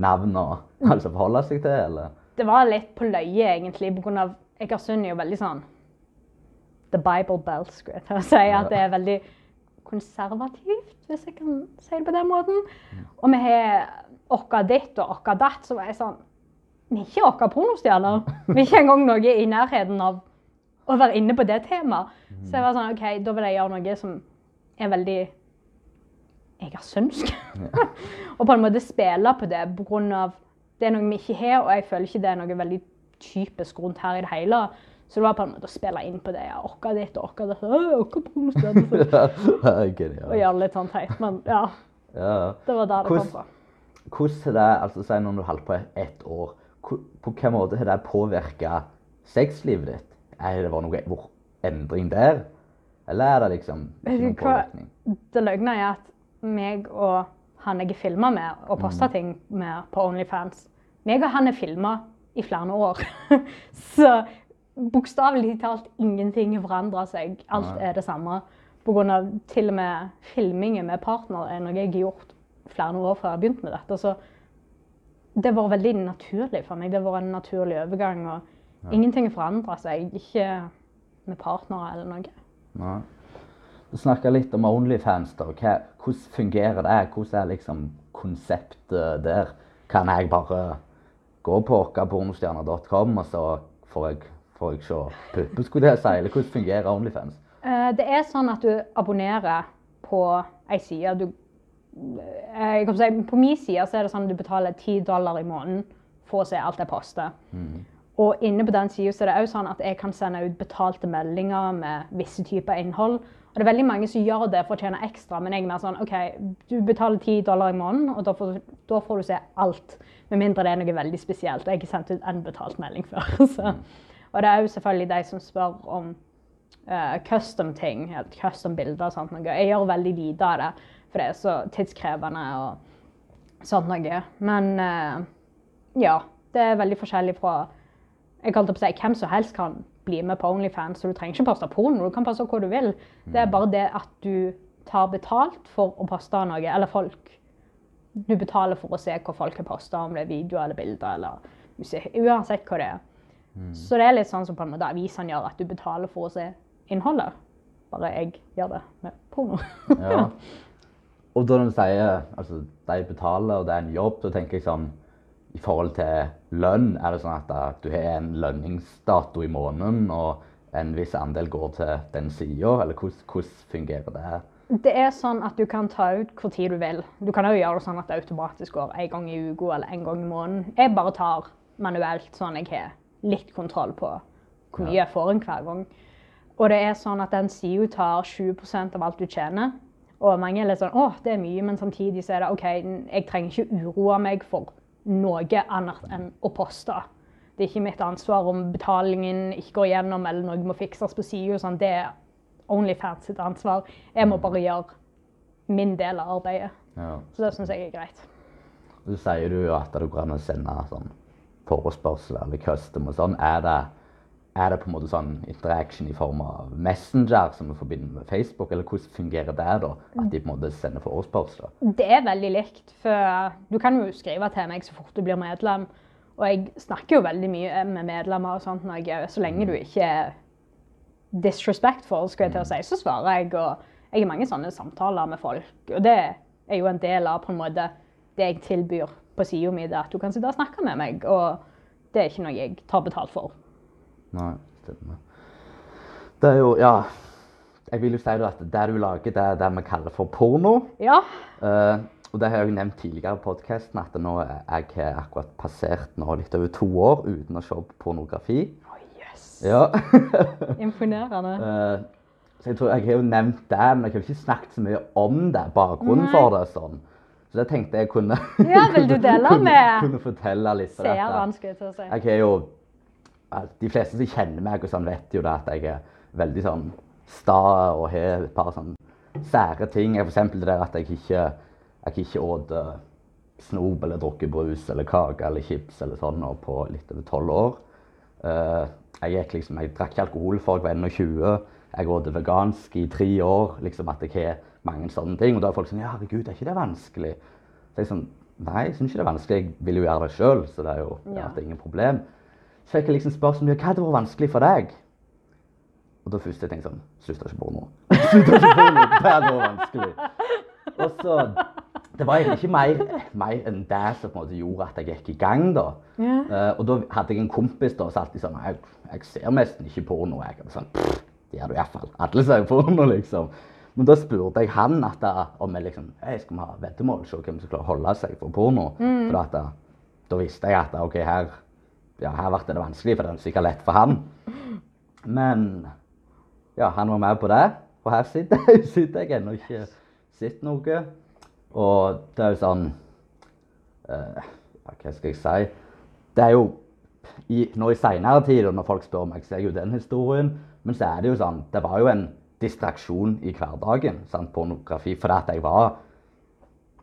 navn å altså forholde seg til, eller? Det var litt på løye, egentlig, på grunn av Egersund er jo veldig sånn The Bible Belt, skulle jeg til å si. At det er veldig konservativt, hvis jeg kan si det på den måten. Og vi har okka ditt og okka datt, så var jeg sånn Vi er ikke okka pornostjerner. Vi er ikke engang noe i nærheten av å være inne på det temaet. Så jeg var sånn OK, da vil jeg gjøre noe som er veldig egersundsk. og på en måte spille på det pga. det er noe vi ikke har, og jeg føler ikke det er noe veldig typisk rundt her i det hele. Så det var på en måte å spille inn på det. Ja, Okka ditt og okka ditt. Okka pornostjerne. er. Og gjøre litt sånn teit. Men ja, Ja. det var der det kom fra. Hvordan har det, altså si når du har holdt på ett år, på hvilken måte har det påvirka sexlivet ditt? Er det vært noen endring der? Eller er det liksom ikke noen påvirkning? Det løgne er at meg og han jeg filma med og posta ting med på Onlyfans Meg og han er filma i flere år. Så bokstavelig talt ingenting forandrer seg. Alt er det samme. På grunn av til og med filmingen med partner er noe jeg har gjort flere år før jeg begynte med dette. Så det var veldig naturlig for meg. Det var en naturlig overgang. og Ingenting forandra seg. Ikke med partnere eller noe. Nei. Du snakka litt om Onlyfans. da. Hva, hvordan fungerer det? Hvordan er liksom konseptet der? Kan jeg bare gå på okkapornostjerner.com, og så får jeg, får jeg se pupper, skulle jeg si. Eller hvordan fungerer Onlyfans? Eh, det er sånn at du abonnerer på ei side. Du, si, på min side så er det sånn at du betaler 10 dollar i måneden for å se alt jeg poster. Og inne på den sida er det òg sånn at jeg kan sende ut betalte meldinger med visse typer innhold. Og det er veldig mange som gjør det for å tjene ekstra, men jeg er mer sånn OK, du betaler 10 dollar i måneden, og da får, da får du se alt. Med mindre det er noe veldig spesielt. Jeg har ikke sendt ut en betalt melding før. Så. Og det er jo selvfølgelig de som spør om uh, custom ting, custom bilder og sånt noe. Jeg gjør veldig lite av det, for det er så tidskrevende og sånt noe. Men eh, ja, det er veldig forskjellig fra jeg holdt på å si, Hvem som helst kan bli med på Onlyfans, så du trenger ikke poste porno. Du kan poste hva du vil. Det er bare det at du tar betalt for å poste noe, eller folk Du betaler for å se hva folk har posta, om det er videoer eller bilder eller musikk. Uansett hva det er. Så det er litt sånn som på en måte avisene gjør, at du betaler for å se innholdet. Bare jeg gjør det med porno. Ja. Og da du sier altså, de betaler, og det er en jobb, så tenker jeg sånn I forhold til lønn, er det sånn at da, du har en lønningsdato i måneden, og en viss andel går til den sida, eller hvordan, fungerer det? Det er sånn at du kan ta ut hvor tid du vil. Du kan også gjøre det sånn at det automatisk går en gang i uka eller en gang i måneden. Jeg bare tar manuelt, sånn jeg har litt kontroll på hvor mye jeg får inn hver gang. Og det er sånn at den sida tar 20% av alt du tjener. Og mange er litt sånn åh, det er mye, men samtidig så er det OK, jeg trenger ikke uroe meg for noe annet enn å poste. Det er ikke mitt ansvar om betalingen ikke går gjennom eller noe må fikses på sida. Sånn. Det er Onlyfans sitt ansvar. Jeg må bare gjøre min del av arbeidet. Ja. Så det syns jeg er greit. Så sier du at det går an å sende sånn forespørsel eller custom og sånn. Er det, er det på en måte sånn interaction i form av Messenger som vi forbinder med Facebook, eller hvordan fungerer det da? At de på en måte sender forespørsler? Det er veldig likt. For du kan jo skrive til meg så fort du blir medlem. Og jeg snakker jo veldig mye med medlemmer og sånt, jeg, så lenge du ikke er disrespectful, skal jeg til å si, så svarer jeg. Og jeg har mange sånne samtaler med folk. Og det er jo en del av på en måte det jeg tilbyr på sida mi, at du kan sitte og snakke med meg. Og det er ikke noe jeg tar betalt for. Nei, stemmer. Det er jo, ja Jeg vil jo si da at det du lager, det er det vi kaller for porno. Ja. Eh, og det har jeg jo nevnt tidligere i podkasten, at nå er jeg har akkurat passert nå litt over to år uten å se på pornografi. Oh, yes. Ja. Imponerende. Eh, så jeg tror jeg har jo nevnt det, men jeg har jo ikke snakket så mye om det. Bakgrunnen Nei. for det. sånn. Så det tenkte jeg kunne Ja, vil du dele kunne, med kunne fortelle litt om dette. Jeg til å si. Jeg er jo De fleste som kjenner meg, og sånn vet jo da at jeg er veldig sånn sta og har et par sånn sære ting. Eksempel det der at jeg ikke, jeg ikke åt snop eller drukket brus eller kake eller chips eller sånn og på litt over tolv år. Eh, jeg, gikk liksom, jeg drakk ikke alkohol før jeg var 21. Jeg åt vegansk i tre år. liksom At jeg har mange sånne ting. Og da er folk sånn Ja, herregud, er ikke det vanskelig? Så jeg sånn Nei, jeg syns ikke det er vanskelig. Jeg vil jo gjøre det sjøl, så det er jo Ja. det er ingen problem. Så fikk jeg liksom spørsmål hva hadde vært vanskelig for deg. Og da først jeg tenkte sånn Slutta ikke porno. Slutta ikke porno. Det hadde vært vanskelig. Og så Det var egentlig ikke mer, mer enn det som på en måte gjorde at jeg gikk i gang, da. Ja. Uh, og da hadde jeg en kompis da, som alltid sånn jeg, jeg ser nesten ikke porno. Jeg er sånn, det gjør du iallfall. Alle ser porno, liksom. Men da spurte jeg han at da, om jeg liksom, hey, skal vi ha veddemål, se hvem som klarer å holde seg for porno. For at da, da visste jeg at ok, her, ja, her ble det vanskelig, for det er sikkert lett for han. Men ja, han var med på det. Og her sitter, sitter jeg ennå ikke sett noe. Og det er jo sånn uh, Hva skal jeg si? Det er jo i, Nå i seinere tid, når folk spør meg, så er jo den historien. Men så er det jo sånn Det var jo en distraksjon i hverdagen, sant, pornografi. Fordi at jeg var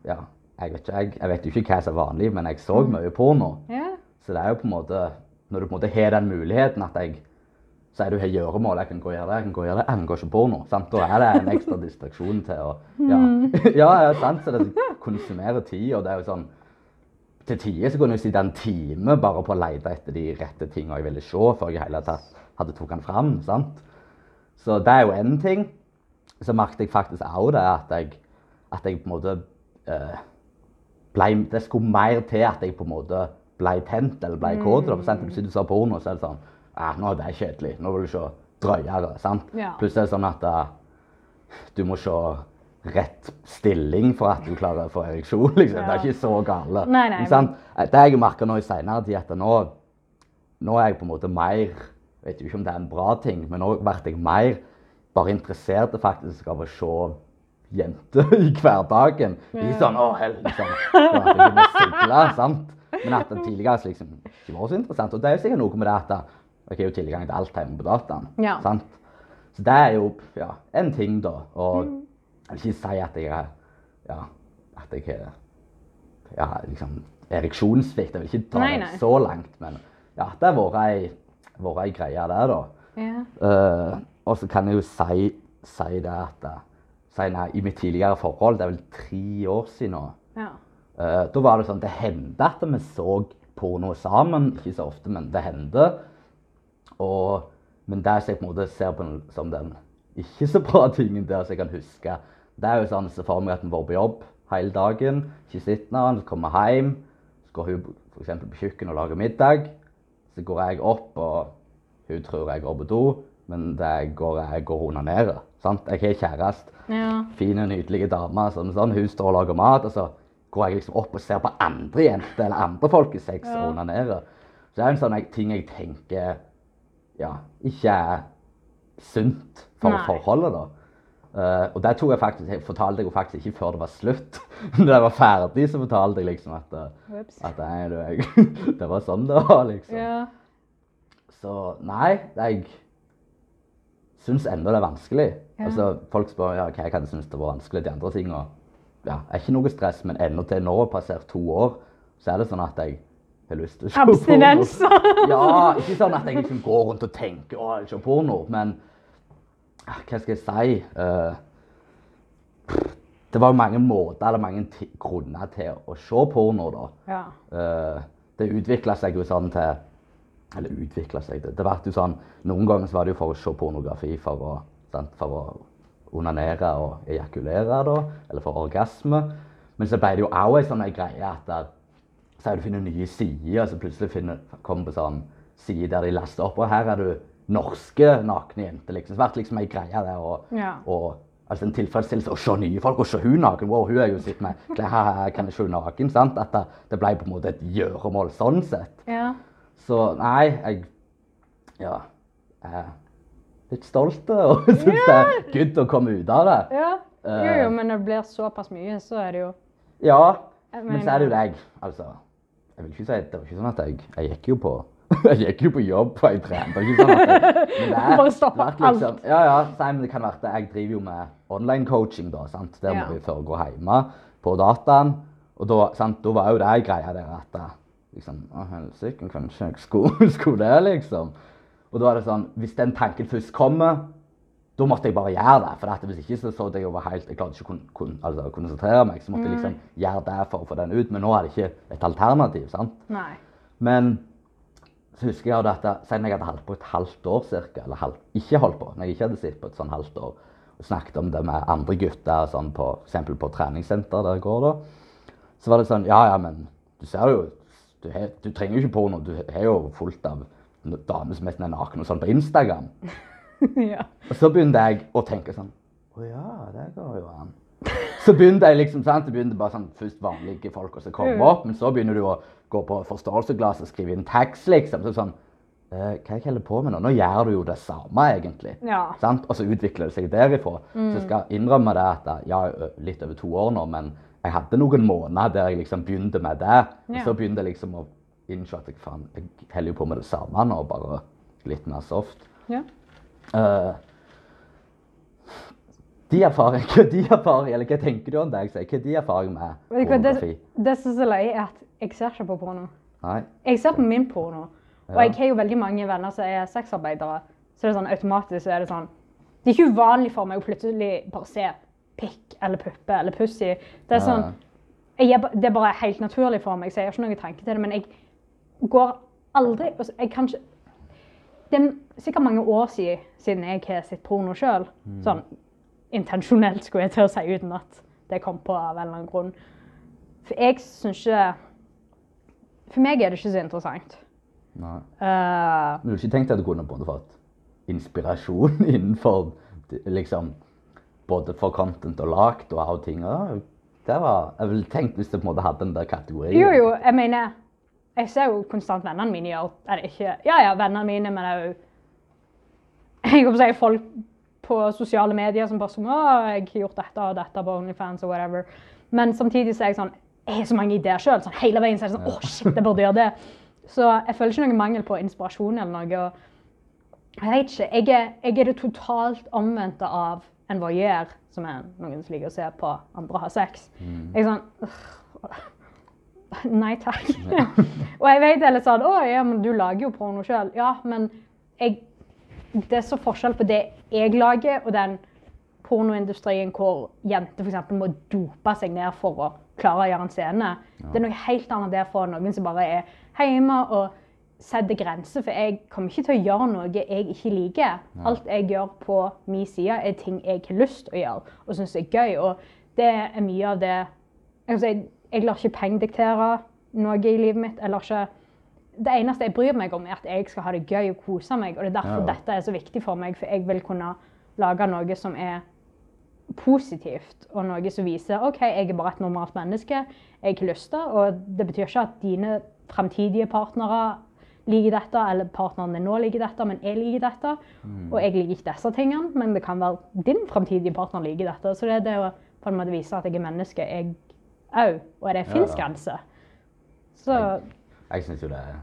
Ja, jeg vet, ikke, jeg, jeg vet jo ikke hva som er vanlig, men jeg så mye porno. Ja. Så det er jo på en måte Når du på en måte har den muligheten at jeg sier du har gjøremål, jeg kan gå og gjøre det, jeg kan gå og gjøre det, jeg kan gå og se porno. Sant? Da er det en ekstra distraksjon til å Ja, ja, ja sant? så det konsumerer tid, og det er jo sånn Til tider så kunne jeg sitte en time bare på å lete etter de rette tingene jeg ville se, før jeg i hele tatt hadde tatt den fram. sant? Så det er jo én ting. Så merket jeg faktisk òg det at jeg, at jeg på en måte eh, ble, Det skulle mer til at jeg på en måte ble tent eller ble. For eksempel, Hvis du ser porno, så er det sånn ah, 'Nå er det kjedelig. Nå vil du se drøyere.' sant? Ja. Plutselig er det sånn at uh, du må se rett stilling for at du klarer å få ereksjon. liksom. Det er ikke så gale. Nei, nei, Men? Det jeg merker nå i senere tid, at nå, nå er jeg på en måte mer vet jo ikke om det er en bra ting, men nå blir jeg mer bare interessert faktisk av å se jenter i hverdagen. Ikke sånn å, helvete', liksom, sant? Men at det tidligere liksom ikke var så interessant. Og det er jo sikkert noe med det at jeg har jo tilgang til alt hjemme på dataen. Ja. sant? Så det er jo ja, en ting, da. Og jeg vil ikke si at jeg er ja, at jeg er ja, liksom ereksjonssvikt. Jeg vil ikke ta Nei, det så langt, men ja, det har vært ei, greie, det, da. Ja. Uh, og så kan jeg jo si, si det at eh, si, nei, I mitt tidligere forhold, det er vel tre år siden nå, ja. Eh, da var det sånn Det hendte at vi så porno sammen. Ikke så ofte, men det hendte. Og, men det som jeg på en måte ser på den- som den ikke så bra tingen der som jeg kan huske, det er jo sånn så for meg at vi var på jobb hele dagen, ikke sittende, så kommer vi hjem, så går hun eksempel på kjøkkenet og lager middag, så går jeg opp, og hun tror jeg går på do, men det går, jeg går og onanerer. Sant? Jeg har kjæreste ja. fine, nydelige dame. Sånn, sånn. Hun står og lager mat, og så går jeg liksom opp og ser på andre jenter eller andre folk i sex Ja. og onanerer. Så det er en sånn ting jeg tenker ja, ikke er sunt for Nei. forholdet. da. Uh, og det tok jeg faktisk, jeg fortalte jeg jo faktisk ikke før det var slutt. Når jeg var ferdig, så fortalte jeg liksom at, eh, at nei, du, jeg, det var sånn det var. liksom. Ja. Så nei, jeg syns ennå det er vanskelig. Ja. Altså, folk spør ja, hva jeg kan synes det var vanskelig, de andre tingene. Ja, er ikke noe stress, men ennå til nå, passert to år, så er det sånn at jeg har lyst til å se porno. Abstinens. Ja, ikke sånn at jeg liksom går rundt og tenker å, jeg vil se porno, men hva skal jeg si? Eh, det var jo mange måter eller mange grunner til å se porno, da. ja. Eh, det utvikla seg jo sånn til Eller utvikla seg det. Det ble jo sånn, Noen ganger så var det jo for å se pornografi for å, sant, for å onanere og ejakulere, da, eller for orgasme. Men så ble det jo òg ei sånn ei greie at der, så du finner nye sider, og så plutselig finner, kommer på sånn side der de laster opp, og her er du norske nakne jenter. liksom. Så det ble liksom ei greie der. Og, Ja. og altså en tilfredsstillelse å se nye folk og se hun naken. Wow, hun er jo sitt med klær, her kan jeg se naken. sant? At det, det ble på en måte et gjøremål sånn sett. ja. Så nei, jeg ja, er litt stolt og syns det er good å komme ut av det. ja. Eh. Jo, jo, men når det blir såpass mye, så er det jo Ja, men så er det jo deg. Altså, jeg vil ikke si Det var ikke sånn at jeg Jeg gikk jo på jeg gikk jo på jobb og jeg trente. Ikke sånn at jeg, men det Bare stoppa liksom, liksom, Ja, ja. Nei, men det kan være det. jeg driver jo med online coaching, da. sant? Der må Ja. vi foregå hjemme på dataen. Og da, sant? da var jo det greia der at eh, liksom, Å, helsike, kanskje jeg skulle, skulle det, liksom. Og da er det sånn Hvis den tanken først kommer, da måtte jeg bare gjøre det. For hvis ikke så så jeg over helt Jeg klarte ikke å kon altså, konsentrere meg. Så måtte jeg liksom gjøre det for å få den ut. Men nå er det ikke et alternativ. sant? Nei. Men så husker jeg at siden jeg hadde holdt på et halvt år cirka, eller halv, ikke holdt på, når jeg ikke hadde sittet på et sånn halvt år, og snakket om det med andre gutter, sånn på, eksempel på treningssenter der jeg går da, så var det sånn, ja, ja, men du ser jo, du, du trenger jo ikke porno, du har jo fullt av damer som er naken og sånn på Instagram. ja. Og så begynte jeg å tenke sånn Å ja, det går jo an. Så begynte jeg liksom, sant, det begynte bare sånn først vanlige folk og så komme Mm. opp, men så begynner du å gå på forståelsesglass og skrive inn tekst, liksom. Så sånn eh, Hva jeg holder på med nå? Nå gjør du jo det samme, egentlig. Ja. Sant? Og så utvikler det seg derifra. Så jeg skal innrømme det at ja, litt over to år nå, men jeg hadde noen måneder der jeg liksom begynte med det. Og så begynte jeg liksom å innse at jeg, faen, jeg holder jo på med det samme nå, bare litt mer soft. ja. Uh, de erfaring, hva de erfaring, eller hva tenker du om det jeg sier? Hva er de erfaring med pornografi? det, det som er så løye, er at jeg ser ikke på porno. Nei? Jeg ser på min porno. Og jeg har jo veldig mange venner som er sexarbeidere. Så det er sånn automatisk så er det sånn Det er ikke uvanlig for meg å plutselig bare se pikk eller puppe eller pussy. Det er sånn jeg Det er bare helt naturlig for meg, så jeg har ikke noen tanke til det. Men jeg går aldri altså, Jeg kan ikke Det er sikkert mange år siden, siden jeg har sett porno sjøl. Sånn intensjonelt, skulle jeg til å si, uten at det kom på av en eller annen grunn. For jeg syns ikke For meg er det ikke så interessant. Nei. Uh, Men du har ikke tenkt at du kunne på en fått inspirasjon innenfor liksom både for content og lagt og av ting? Det var, jeg ville tenkt hvis du på en måte hadde den der kategorien. jo, jo, jeg mener Jeg ser jo konstant vennene mine gjøre Eller ikke Ja, ja, vennene mine, men òg Jeg holdt på å si folk på sosiale medier som bare sånn Å, jeg har gjort dette og dette på OnlyFans og whatever. Men samtidig så er jeg sånn Jeg har så mange ideer sjøl. Sånn, hele veien så er det sånn Å, shit, jeg burde gjøre det. Så jeg føler ikke noen mangel på inspirasjon eller noe. og Jeg vet ikke. Jeg er, jeg er det totalt omvendte av en voyeur, som er noen som liker å se på andre ha sex. Jeg er sånn «Ugh, Nei takk. og jeg vet litt sånn Å ja, men du lager jo porno sjøl. Ja, men jeg, det er så forskjell på det jeg lager, og den pornoindustrien hvor jenter f.eks. må dope seg ned for å klare å gjøre en scene. Det er noe helt annet der for noen som bare er hjemme og setter grenser. For jeg kommer ikke til å gjøre noe jeg ikke liker. Alt jeg gjør på min side, er ting jeg har lyst til å gjøre og syns er gøy. Og det er mye av det Jeg, kan si, jeg lar ikke penger diktere noe i livet mitt. Jeg lar ikke det eneste jeg bryr meg om, er at jeg skal ha det gøy og kose meg. Og det er derfor Ja. dette er så viktig for meg, for jeg vil kunne lage noe som er positivt, og noe som viser OK, jeg er bare et normalt menneske. Jeg har lyst til, og det betyr ikke at dine framtidige partnere liker dette, eller partneren din nå liker dette, men jeg liker dette. Og jeg liker ikke disse tingene, men det kan være din framtidige partner liker dette. Så det er det å på en måte vise at jeg er menneske, jeg òg, og det fins grenser. Så Jeg syns jo det er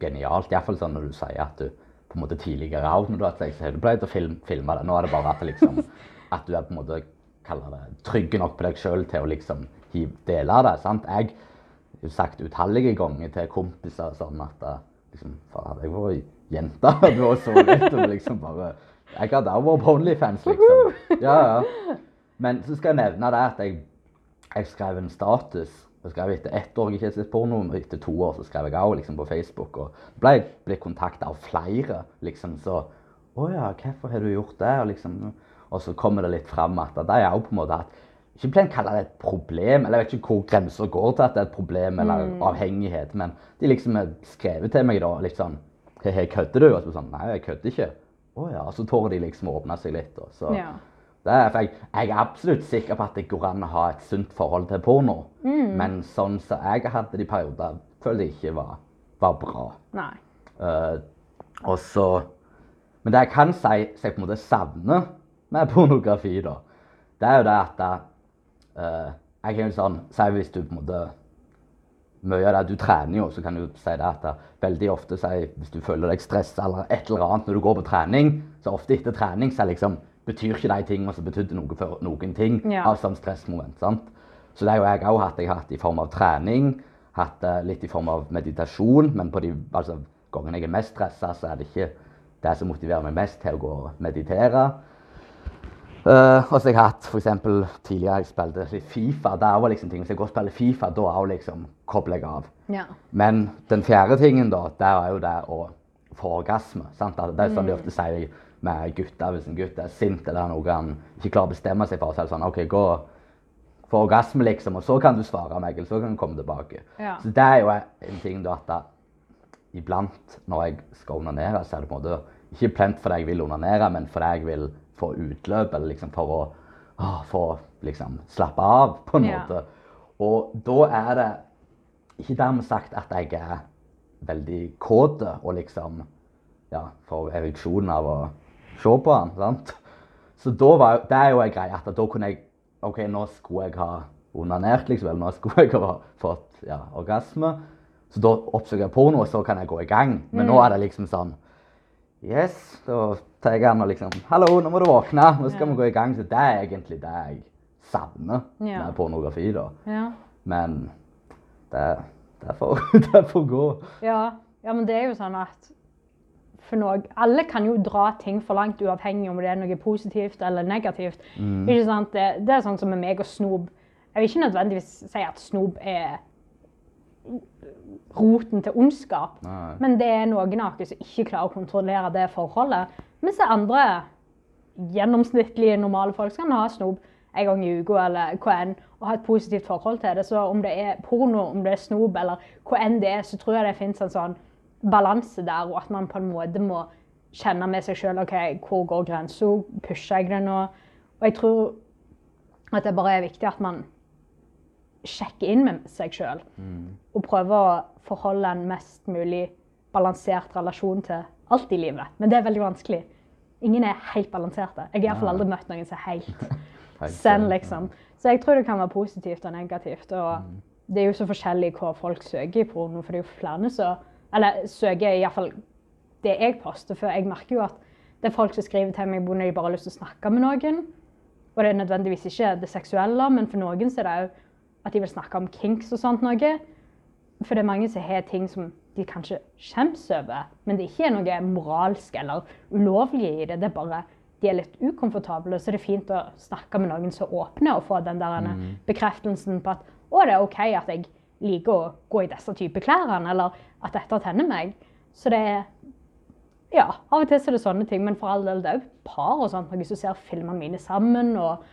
genialt, iallfall sånn når du sier at du på en måte tidligere òg, når du har du pleid å film, filme det. Nå er det bare at, liksom, at du er på en måte kaller det, trygg nok på deg sjøl til å liksom dele det. sant? Jeg har sagt utallige ganger til kompiser sånn at eh, liksom, faen, jeg var jente, du og så litt, og liksom bare Jeg hadde òg vært på Onlyfans, liksom. Ja, ja. Men så skal jeg nevne det at jeg, jeg skrev en status. Jeg skrev etter ett år ikke har sett porno, og etter to år så skrev jeg også liksom, på Facebook. Og ble, ble kontakta av flere. liksom så Å ja, hvorfor har du gjort det? Og, liksom, og så kommer det litt fram at de jo på en måte at Ikke pleier å kalle det et problem, eller jeg vet ikke hvor grenser går til at det er et problem eller avhengighet, men de liksom har skrevet til meg da litt sånn kødder du? Og så sånn Nei, jeg kødder ikke. Å ja. Og så tør de liksom å åpne seg litt. Og så ja. Er, jeg, jeg er absolutt sikker på at det går an å ha et sunt forhold til porno. Men sånn som jeg hadde det i perioder, føler jeg ikke var, var bra. Nei. Uh, og så Men det jeg kan si som jeg på en måte savner med pornografi, da, det er jo det at uh, Jeg kan jo sånn Si hvis du på en måte mye av det du trener jo, så kan du si det at veldig ofte si, hvis du føler deg stressa eller et eller annet når du går på trening, så ofte etter trening så er liksom betyr ikke de tingene som betydde noe for noen ting Ja. Altså sånn stressmoment. sant? Så det har jo jeg òg hatt. Jeg har hatt i form av trening, hatt det litt i form av meditasjon, men på de altså, gangene jeg er mest stressa, så er det ikke det som motiverer meg mest til å gå og meditere. Uh, og så har jeg hatt f.eks. tidligere jeg spilte Fifa. Der var liksom ting, Hvis jeg går og spiller Fifa, da òg liksom kobler jeg av. Ja. Men den fjerde tingen, da, det er jo det å få orgasme. Sant? Det er sånn de ofte sier med gutter. Hvis en gutt er sint eller noe han ikke klarer å bestemme seg for, så er det sånn OK, gå få orgasme, liksom, og så kan du svare meg, eller så kan du komme tilbake. Ja. Så det er jo en ting da at da, iblant når jeg skal onanere, så er det på en måte ikke plent fordi jeg vil onanere, men fordi jeg vil få utløp, eller liksom for å å få liksom slappe av, på en Ja. måte. Og da er det ikke dermed sagt at jeg er veldig kåt og liksom ja, får ereksjon av å se på den. sant? Så da var, det er jo en greie at da kunne jeg OK, nå skulle jeg ha onanert, liksom. Eller nå skulle jeg ha fått ja, orgasme. Så da oppsøker jeg porno, og så kan jeg gå i gang. Men nå er det liksom sånn Yes, da tar jeg den og liksom Hallo, nå må du våkne. Nå skal vi gå i gang. Så det er egentlig det jeg savner Ja. med pornografi, da. Ja. Men det, det, får, det får gå. Ja. ja, men det er jo sånn at for noe, Alle kan jo dra ting for langt, uavhengig om det er noe positivt eller negativt. Ikke sant? Det, det er sånn som med meg og snob. Jeg vil ikke nødvendigvis si at snob er roten til ondskap. Nei. Men det er noen av oss som ikke klarer å kontrollere det forholdet. Mens det andre gjennomsnittlige, normale folk kan ha snob en gang i uka eller hva enn, og ha et positivt forhold til det. Så om det er porno, om det er snob eller hva enn det er, så tror jeg det fins en sånn balanse der, og at man på en måte må kjenne med seg sjøl OK, hvor går grensa? Pusher jeg det nå? Og jeg tror at det bare er viktig at man sjekker inn med seg sjøl. Og prøver å forholde en mest mulig balansert relasjon til alt i livet. Men det er veldig vanskelig. Ingen er helt balanserte. Jeg har iallfall aldri møtt noen som er helt send, liksom. Så jeg tror det kan være positivt og negativt. Og Mm. det er jo så forskjellig hva folk søker i porno, for det er jo flere som Eller søker iallfall det jeg poster, for jeg merker jo at det er folk som skriver til meg når de bare har lyst til å snakke med noen. Og det er nødvendigvis ikke det seksuelle, men for noen så er det òg at de vil snakke om kinks og sånt noe. For det er mange som har ting som de kanskje skjemmes over, men det ikke er noe moralsk eller ulovlig i det. Det er bare de er litt ukomfortable, så det er fint å snakke med noen som åpner og få den der bekreftelsen på at å, det er OK at jeg liker å gå i disse type klærne, eller at dette tenner meg. Så det er ja, av og til så er det sånne ting, men for all del, det er òg par og sånt, noen som ser filmene mine sammen, og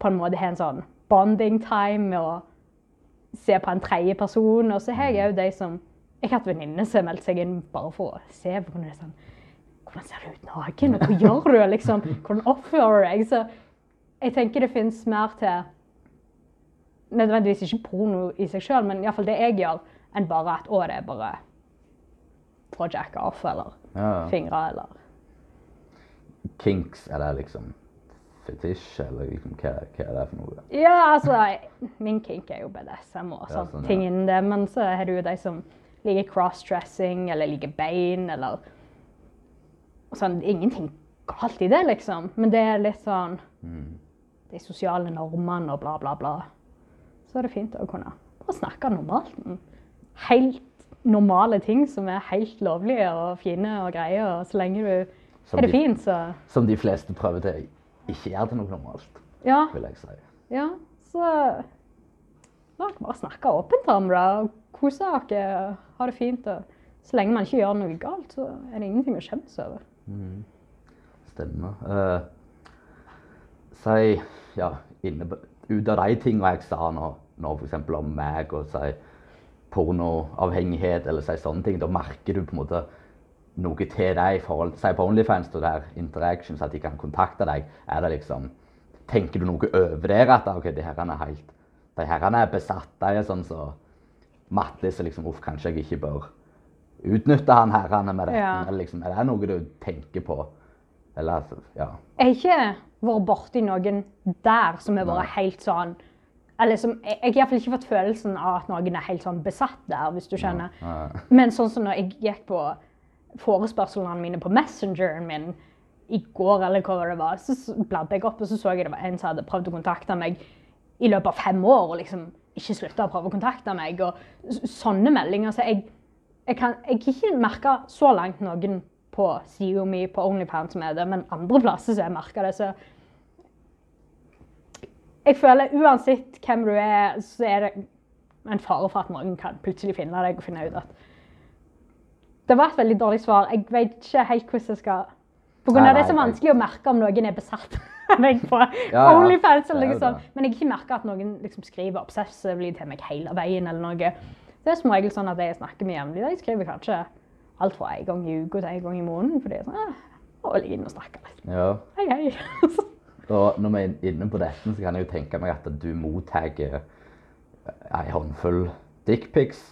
på en måte har en sånn bonding time å se på en tredje person, og så har jeg jo de som, jeg har hatt venninner som har meldt seg inn bare for å se på hvordan det er sånn, hvordan ser du ut naken, og hva gjør du, liksom, hvordan oppfører du deg, så jeg tenker det finnes mer til, nødvendigvis ikke porno i seg selv, men i hvert fall det jeg gjør, enn bare at, å, det er bare å jacke off, eller Ja. fingre, eller Kinks, er det liksom fetisj, eller liksom, hva, hva er det for noe? Ja, altså, min kink er jo BDSM og Ja, sånne sånn, ja. ting innen det, men så er det jo de som liker crossdressing, eller liker bein, eller sånn, ingenting galt i det, liksom, men det er litt sånn, Mm. de sosiale normene og bla, bla, bla. Så er det fint å kunne bare snakke normalt om helt normale ting som er helt lovlige og fine og greie, og så lenge du Som er det de- fint, så Som de fleste prøver til ikke gjør til noe normalt, ja. vil jeg si. Ja, så la dere bare snakke åpent om det. og Kose dere, og ha det fint. Og så lenge man ikke gjør noe galt, så er det ingenting å skjemmes over. Stemmer. Uh, si, ja, inne, ut av de tingene jeg sa nå, nå eksempel om meg og si pornoavhengighet eller si sånne ting, da merker du på en måte noe til deg i forhold til, si på OnlyFans, og der interactions, at de kan kontakte deg, er det liksom, tenker du noe over der, at ok, de herrene er helt, de herrene er besatt, de er sånn så, Mattis er liksom, uff, kanskje jeg ikke bør utnytte han herrene med dette, Ja. eller liksom, er det noe du tenker på? Eller, altså, ja. Jeg har ikke vært borti noen der som har vært helt sånn eller som, Jeg jeg har i hvert fall ikke fått følelsen av at noen er helt sånn besatt der, hvis du skjønner. Ja. Men sånn som når jeg gikk på forespørslene mine på Messengeren min i går, eller hva det var, så bladde jeg opp, og så så jeg det var en som hadde prøvd å kontakte meg i løpet av fem år, og liksom ikke slutta å prøve å kontakte meg, og sånne meldinger. Så jeg, jeg kan jeg har ikke merke så langt noen på sida på OnlyPound som er det, men andre plasser så har jeg merka det, så jeg føler uansett hvem du er, så er det en fare for at noen kan plutselig finne deg og finne ut at Det var et veldig dårlig svar. Jeg vet ikke helt hvordan jeg skal På grunn av det er så vanskelig å merke om noen er besatt av meg på ja, OnlyFans. eller er noe sånt. Men jeg har ikke merka at noen liksom skriver obsessively til meg hele veien. eller noe. Det er som regel sånn at jeg snakker med jevnlig, de skriver kanskje alt fra en gang i uka til en gang i måneden. For det er sånn ah, å, ligge inne og snakke litt. ja. Hei, hei. Og når vi er inne på dette, så kan jeg jo tenke meg at du mottar ei håndfull dickpics.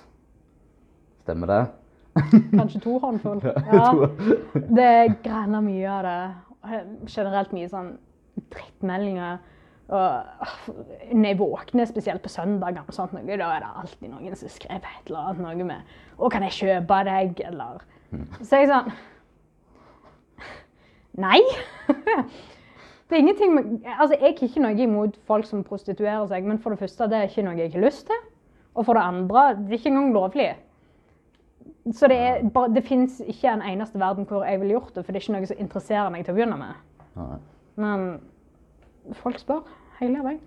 Stemmer det? Kanskje to håndfull. Ja. Det er græna mye av det. Generelt mye sånn drittmeldinger. Og når jeg våkner, spesielt på søndager, da er det alltid noen som skriver et eller annet noe med 'Å, kan jeg kjøpe deg?' eller Så er jeg sånn Nei. Det er ingenting med, altså Jeg har ikke noe imot folk som prostituerer seg, men for det første, det er ikke noe jeg har lyst til. Og for det andre, det er ikke engang lovlig. Så det, er bare, det fins ikke en eneste verden hvor jeg ville gjort det, for det er ikke noe som interesserer meg til å begynne med. Men folk spør hele veien.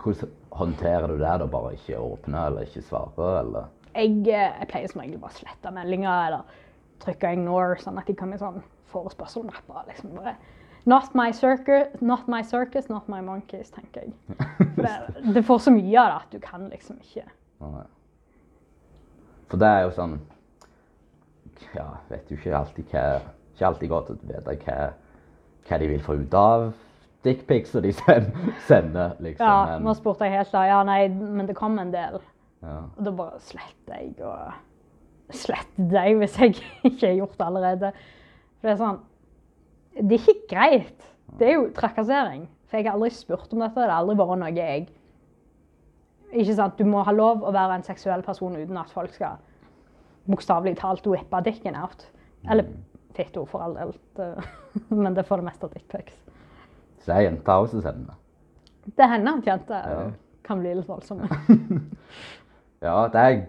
Hvordan håndterer du det? da? Bare ikke åpne eller ikke svare? eller? Jeg, eh, jeg pleier som regel bare å slette meldinger eller trykke 'ignore', sånn at de kan med sånn forespørselmapper liksom bare Not my circus, not my circus, not my monkeys, tenker jeg. Det, det får så mye av det at du kan liksom ikke. For det er jo sånn Ja, vet jo ikke alltid hva Ikke alltid godt å vite hva, hva de vil få ut av dickpics de sen- sender, liksom. Ja, nå spurte jeg helt da. Ja, nei, men det kom en del. ja. Og da bare sletter jeg og sletter deg hvis jeg ikke har gjort det allerede. For det er sånn Det er ikke greit. Det er jo trakassering. For jeg har aldri spurt om dette. Det har aldri vært noe jeg Ikke sant? Du må ha lov å være en seksuell person uten at folk skal bokstavelig talt whippe dicken out. Eller fitto, for all del. Men det er for det meste dickpics. Så det er jenter også som sender. Det hender han kjente. Ja. kan bli litt voldsomme. Ja, det har jeg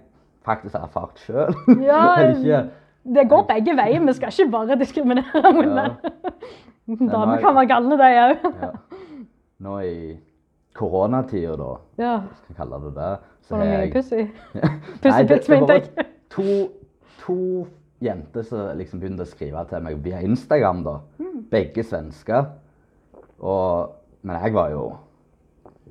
faktisk erfart sjøl. Ja, ikke Det går begge veier. Vi skal ikke bare diskriminere henne. Menn. Damer kan være galne, de òg. ja. Nå i koronatida, da, Ja. skal jeg kalle det det, så har jeg pussy? Det- pits, det mente jeg. To, to jenter som liksom begynte å skrive til meg via Instagram, da. Hmm. Begge svensker. Og, men jeg var jo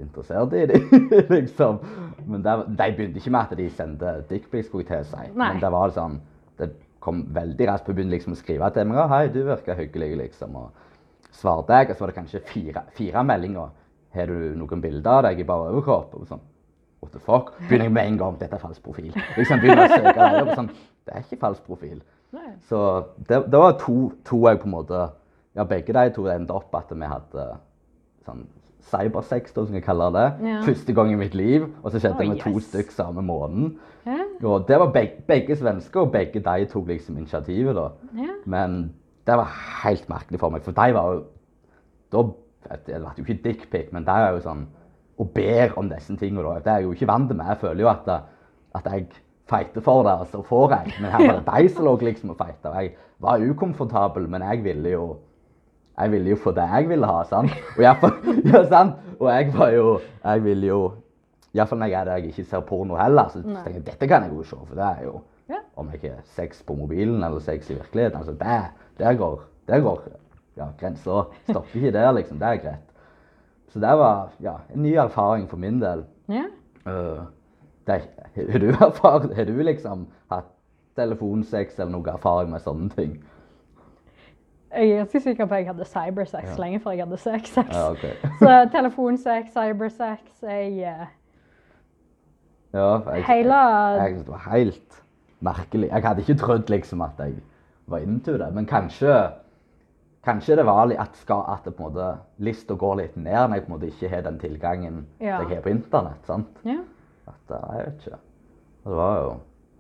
interessert i dem, liksom. Men det, de begynte ikke med at de sendte dickpics, skulle jeg til å si. Nei. Men det var sånn Det kom veldig raskt på å begynne liksom å skrive til meg. 'Hei, du virker hyggelig', liksom. Og svarte jeg, og så var det kanskje fire, fire meldinger. 'Har du noen bilder av deg i bare overkropp?' Og sånn. What the fuck? Begynner jeg med en gang. Dette er falsk profil. Liksom begynner å søke deg opp, sånn, Det er ikke falsk profil. Nei. Så det, det var to, to jeg på en måte Ja, begge de to endte opp at vi hadde sånn cybersex, som jeg kaller det. Ja. Første gang i mitt liv. Og så skjedde det oh, med to stykker stykk samme måneden. Ja. Og det var begge, begge svensker, og begge de tok liksom initiativet, da. Ja. Men det var helt merkelig for meg, for de var jo Da Det ble jo ikke dickpic, men de er jo sånn Og ber om disse tingene, da. Det er jeg jo ikke vant til. Jeg føler jo at, at jeg fighter for det, og så får jeg. Men her var det de som lå liksom og. Og jeg var ukomfortabel, men jeg ville jo jeg ville jo få det jeg ville ha, sant? Og, jeg, ja, sant? og jeg var jo Jeg ville jo Iallfall når jeg er der jeg ikke ser porno heller, så Nei. tenker jeg dette kan jeg jo se, for det er jo Ja. om jeg ikke har sex på mobilen eller sex i virkeligheten. Altså, det, der går, der går ja, grensa. Stopper ikke der, liksom. Det er greit. Så det var ja, en ny erfaring for min del. ja. Uh, det, har du erfart, har du liksom hatt telefonsex eller noe erfaring med sånne ting? Jeg er ganske sikker på at jeg hadde cybersex Ja. lenge før jeg hadde sex-sex. Ja, okay. Så telefonsex, cybersex Jeg eh, Ja, jeg, Hele jeg, jeg synes det var helt merkelig. Jeg hadde ikke trodd liksom at jeg var into det, men kanskje Kanskje det var at, skal, at det på en måte lista går litt ned når jeg på en måte ikke har den tilgangen Ja. jeg har på internett. sant? Ja. At, jeg vet ikke. Det var jo,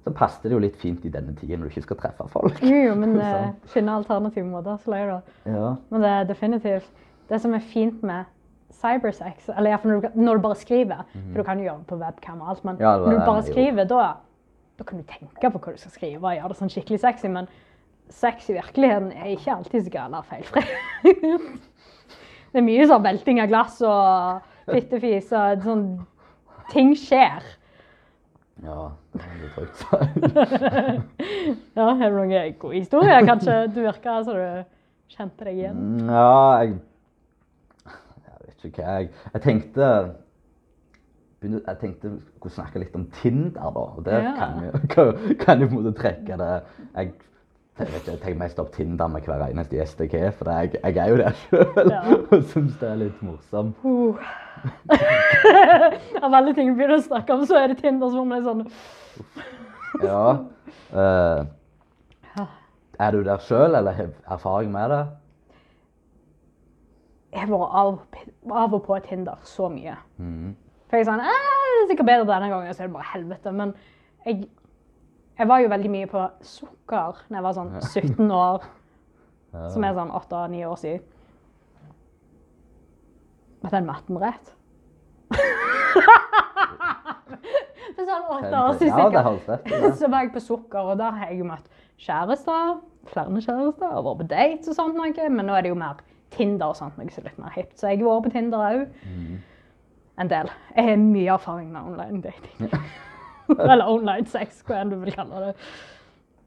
så passer det jo litt fint i denne tiden når du ikke skal treffe folk. Jo, jo, men det finne alternative måter. Så du. Ja. Men det er definitivt Det som er fint med cybersex, eller iallfall når, du når du bare skriver For du kan jo gjøre det på webcam og alt, men Ja, når du bare skriver, da, da kan du tenke på hva du skal skrive og gjøre det sånn skikkelig sexy, men sex i virkeligheten er ikke alltid så og feilfri. det er mye sånn velting av glass og fittefis og sånn Ting skjer. Ja, det var litt trygt sagt. Ja, Har du noen gode historier, kanskje? Du virker som du kjente deg igjen. Ja, jeg Jeg vet ikke hva jeg Jeg tenkte Jeg tenkte jeg skulle snakke litt om Tinder, da. Og det Ja. kan kan jo på en måte trekke det Jeg jeg vet ikke, jeg tenker mest opp Tinder med hver eneste gjest jeg har, for jeg, jeg er jo der sjøl Ja. og syns det er litt morsomt. Uh. Av alle ting vi begynner å snakke om, så er det Tinder som er sånn Ja. Uh, er du der sjøl, eller har erfaring med det? Jeg har vært av, av og på Tinder så mye. Mm. For jeg er sånn «Eh, Det er sikkert bedre denne gangen, så er det bare helvete. Men jeg, jeg var jo veldig mye på sukker da jeg var sånn 17 år, Ja. som er sånn 8-9 år siden. Er den matten rett? For sånn åtte år siden Ja, det holdt rett ja. Så var jeg på sukker, og der har jeg jo møtt kjærester. Flere kjærester, og vært på dates og sånt noe. Men nå er det jo mer Tinder og sånt noe som er litt mer hipt. Så jeg har vært på Tinder òg. Mm. En del. Jeg har mye erfaring med online dating. Eller online sex, hva enn du vil kalle det.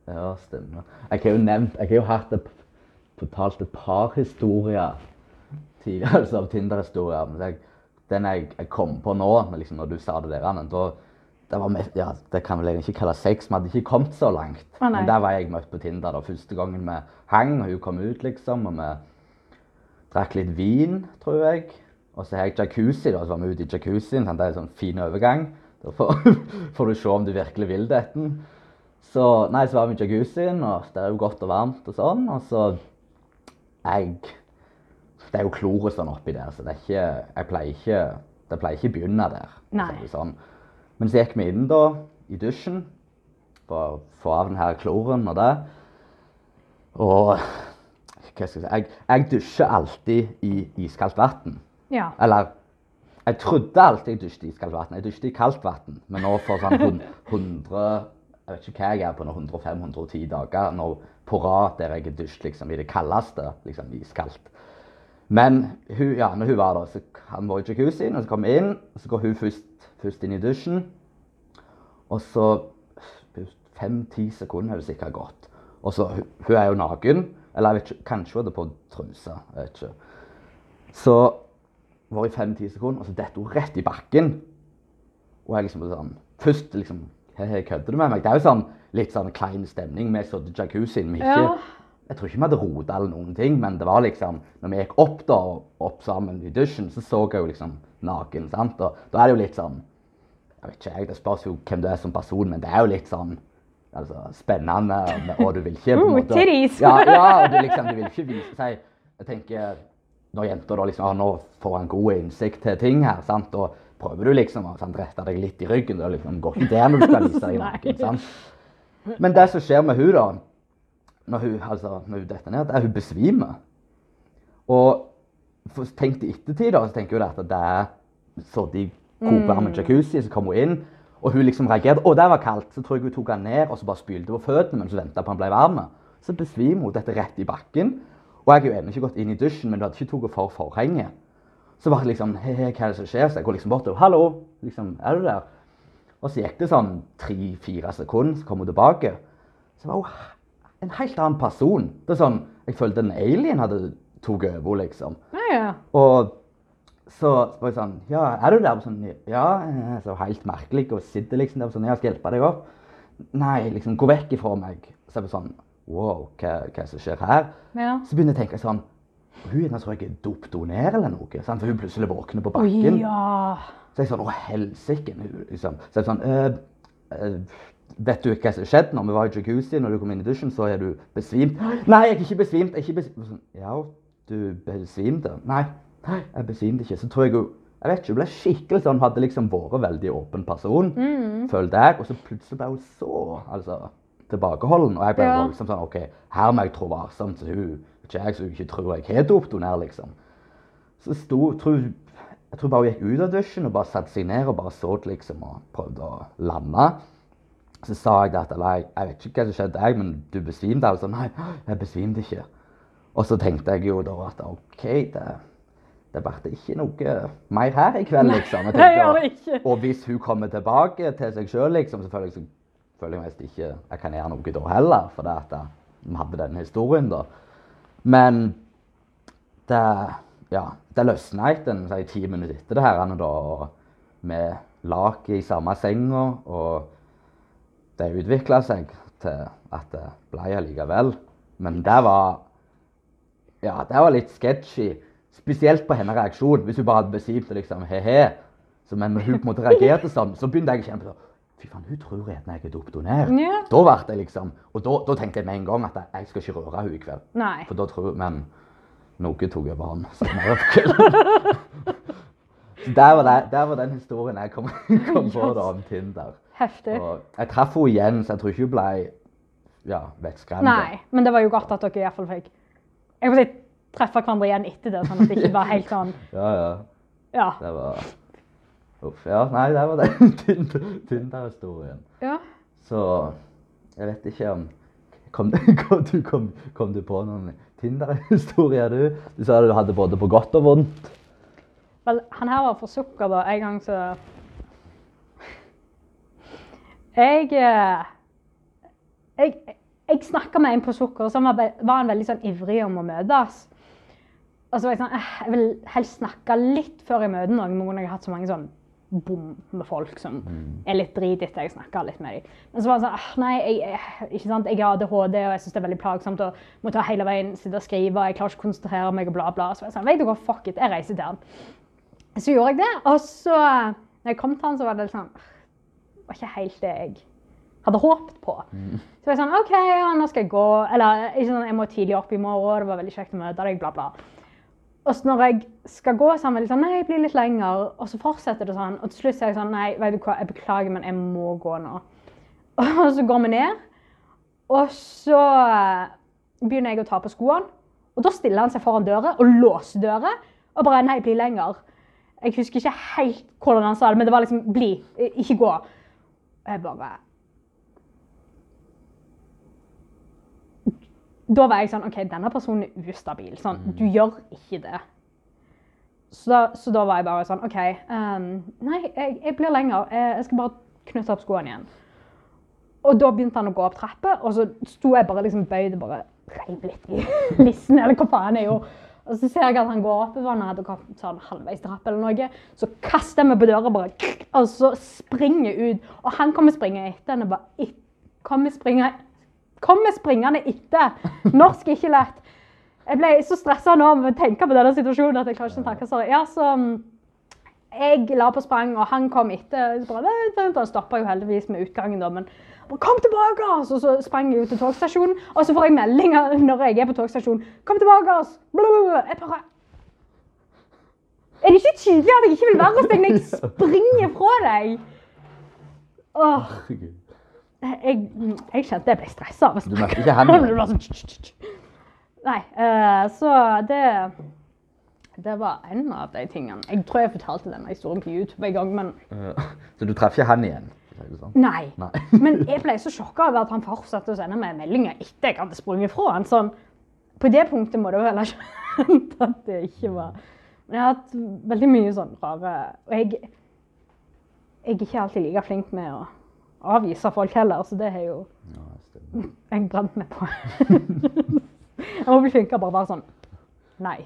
Ja, stemmer. Jeg har jo nevnt Jeg har jo hatt det p- fortalt et par historier tidligere, altså av Tinder-historier. Men jeg, den jeg, jeg kom på nå, liksom, når du sa det der, men da det, var mest, ja, det kan vel egentlig ikke kalles sex. Vi hadde ikke kommet så langt. Ah, men der var jeg møtt på Tinder da, første gangen vi hang, og hun kom ut, liksom. Og vi drakk litt vin, tror jeg. Og så har jeg jacuzzi, da, så var vi ute i jacuzzien. Sånn, Det er en sånn fin overgang. Da får, får du se om du virkelig vil dette. Så nei, så var vi i jacuzzien, og det er jo godt og varmt og sånn. Og så jeg Det er jo kloret sånn oppi der, så det er ikke Jeg pleier ikke Det pleier ikke å begynne der. for å Nei. si Sånn. Men så gikk vi inn da, i dusjen, for å få av den her kloren og det. Og hva skal jeg si Jeg, jeg dusjer alltid i iskaldt vann. Ja. Eller jeg trodde alltid jeg dusjet i iskaldt. Jeg dusjet i kaldt vann. Men nå for sånn hun- 100 Jeg vet ikke hva jeg er på nå, 105-110 dager når, på rad der jeg har dusjet liksom, i det kaldeste. liksom Iskaldt. Men hun, ja, når hun var der, så han var i jacuzzien, og så kom vi inn. og Så går hun først, først inn i dusjen. Og så Fem-ti sekunder har det sikkert gått. Og så hun, hun er jo naken. Eller jeg vet ikke, kanskje hun hadde på truse. jeg vet ikke. Så var i fem-ti sekunder, og så detter hun rett i bakken. Og jeg liksom sånn Først liksom kødder du med meg? Det er jo sånn litt sånn klein stemning. Vi satt i jacuzzien. Vi ikke Ja. Jeg tror ikke vi hadde rota eller noen ting, men det var liksom Når vi gikk opp da, opp sammen i dusjen, så så jeg jo liksom naken. sant? Og da er det jo litt sånn Jeg vet ikke, jeg, det spørs jo hvem du er som person, men det er jo litt sånn altså, spennende, og du vil ikke på en Uh, måte! Ja, ja du liksom, du vil ikke vise seg Jeg tenker når jenter da liksom ah, nå får en god innsikt til ting her, sant? og prøver du liksom å rette deg litt i ryggen. Det liksom går ikke der når du skal vise deg naken. sant? Men det som skjer med hun da, når hun, altså, når hun detter ned, er at hun besvimer. Og tenkt i ettertid, da, så tenker hun at det er så de kokvarme jacuzzi, så kom hun inn, og hun liksom reagerte. Å, det var kaldt. Så tror jeg hun tok han ned og så bare spylte på føttene mens hun venta på han ble varm. Så besvimer hun dette rett i bakken. Og jeg er jo ennå ikke gått inn i dusjen, men du hadde ikke tatt for forhenget. Så var det liksom He, he, hva er det som skjer? Så jeg går liksom bort og Hallo, liksom, er du der? Og så gikk det sånn tre-fire sekunder, så kom hun tilbake. Så var hun en helt annen person. Det er sånn, Jeg følte en alien hadde tatt over, liksom. Ja, ja. Og så var jeg sånn Ja, er du der? Sånn, ja. eh, Så helt merkelig. Og sitter liksom der sånn Ja, skal hjelpe deg opp? Nei, liksom, gå vekk ifra meg. Så jeg var sånn Wow, hva, hva som skjer her? ja. Så begynner jeg å tenke sånn Hun tror jeg er dopdoner eller noe. Sant? For hun plutselig våkner på Oi, bakken. ja. Så jeg sånn Å, helsike. Liksom. Så jeg sånn «Øh, øh, Vet du hva som skjedde når vi var i jacuzzi? Når du kom inn i dusjen, så er du besvimt. Nei, jeg er ikke besvimt. Jeg er ikke besvimt. Sånn, ja, du besvimte. Nei, jeg besvimte ikke. Så tror jeg hun jeg vet ikke, hun ble skikkelig sånn, hadde liksom vært veldig åpen person, følte jeg. Og så plutselig ble hun så altså, tilbakeholden. Og jeg ble Ja. voldsomt sånn OK, her må jeg trå varsomt, så hun ikke jeg hun ikke tror jeg har dopt henne ned, liksom. Så sto, tror, jeg tror bare hun gikk ut av dusjen og bare satte seg ned og bare så liksom og prøvde å lande. Så sa jeg at jeg, jeg vet ikke hva som skjedde, jeg, men du besvimte. Og så nei, jeg besvimte ikke. Og så tenkte jeg jo da at OK, det, det ble ikke noe mer her i kveld, liksom. Ikke. Og hvis hun kommer tilbake til seg sjøl, liksom, så føler jeg, så føler jeg mest ikke jeg kan gjøre noe da heller. For det at vi hadde denne historien, da. Men det Ja, det løsna etter si, ti minutter etter det her. Da, og vi lak i samme senga, og det utvikla seg til at det ble allikevel. Men det var Ja, det var litt sketchy. Spesielt på hennes reaksjon. Hvis hun bare hadde besvimt og liksom he-he. Men hun på en måte reagerte sånn, så begynte jeg å kjenne på Fy faen, hun tror jeg at jeg er ned. Ja. Da ble jeg liksom Og da, da tenkte jeg med en gang at jeg, skal ikke røre henne i kveld. Nei. For da tror Men noe tok over han senere på kvelden. Så der var, det, der var den historien jeg kom, kom på da om Tinder. Heftig. Og jeg traff henne igjen, så jeg tror ikke hun ble ja, vettskremt. Nei, men det var jo godt at dere i hvert fall fikk jeg må si, treffe hverandre igjen etter det, sånn at det ikke var helt sånn Ja, ja. Ja. Det var Uff. Ja, nei, det var den Tinder- Tinder-historien. ja. Så jeg vet ikke om Kom, kom, du, kom, kom du på noen Tinder-historier, du? Du sa du hadde både på godt og vondt. Vel, han her var for sukker, da. En gang så Jeg eh, Jeg, jeg snakka med en på sukker som var, var en veldig sånn ivrig om å møtes. Og så var jeg sånn Jeg vil helst snakke litt før jeg møter noen, men jeg har hatt så mange sånn bom med folk som er litt dritete. jeg snakker litt med dem. Men så var det sånn ah, Nei, jeg, ikke sant? jeg har ADHD, og jeg syns det er veldig plagsomt å måtte hele veien sitte og skrive, og jeg klarer ikke å konsentrere meg, og bla, bla. Så jeg sa Vet du hva, fuck it, jeg reiser til han. Så gjorde jeg det, og så når jeg kom til han, så var det sånn Det var ikke helt det jeg hadde håpet på. Så var jeg sånn OK, ja, nå skal jeg gå. Eller ikke sånn, jeg må tidlig opp i morgen, det var veldig kjekt å møte deg, bla, bla. Og så når jeg skal gå, veldig sånn Nei, jeg blir litt lenger. Og så fortsetter det sånn. Og til slutt sier er jeg sånn Nei, vet du hva, jeg beklager, men jeg må gå nå. Og så går vi ned, og så begynner jeg å ta på skoene. Og da stiller han seg foran døra og låser døra og bare Nei, bli lenger. Jeg husker ikke helt hvordan han sa det, men det var liksom Bli, ikke gå. Og jeg bare Da var jeg sånn OK, denne personen er ustabil. Sånn, du gjør ikke det. Så da, så da var jeg bare sånn OK, um, nei, jeg, jeg blir lenger. Jeg, jeg skal bare knytte opp skoene igjen. Og da begynte han å gå opp trappa, og så sto jeg bare liksom bøyd og bare reiv litt i lissen, eller hva faen jeg gjorde. Og så ser jeg at han går opp, oppover, han hadde kommet sånn halvveis trapp eller noe. Så kaster jeg meg på døra bare, og så springer jeg ut. Og han kommer springende etter henne. bare, Kommer springende, kommer springende etter. Norsk ikke lett. Jeg ble så stressa nå med å tenke på denne situasjonen at jeg klarer ikke å takke ja, så mm, jeg la på sprang, og han kom etter. Han stoppa jo heldigvis med utgangen, da, men kom tilbake! oss!» Og så sprang jeg ut til togstasjonen, og så får jeg meldinger når jeg er på togstasjonen. Kom tilbake! oss!» Jeg bare Er det ikke tydelig at jeg ikke vil være hos deg når jeg springer fra deg? Åh. Jeg, jeg kjente jeg ble stressa. av å Du snakke. ikke han? Det var sånn. Nei, eh, så det Det var en av de tingene. Jeg tror jeg fortalte denne historien på YouTube en gang, men Eh, Så du treffer ikke han igjen? sånn? nei. Nei. Men jeg ble så sjokka over at han fortsatte å sende meg meldinger etter jeg hadde sprunget fra han. Sånn, på det punktet må du vel ha skjønt at det ikke var Men jeg har hatt veldig mye sånn rare Og jeg, jeg er ikke alltid like flink med å avvise folk heller, så det har jo Ja, jeg brent meg på. jeg må bli flinkere bare å være sånn Nei.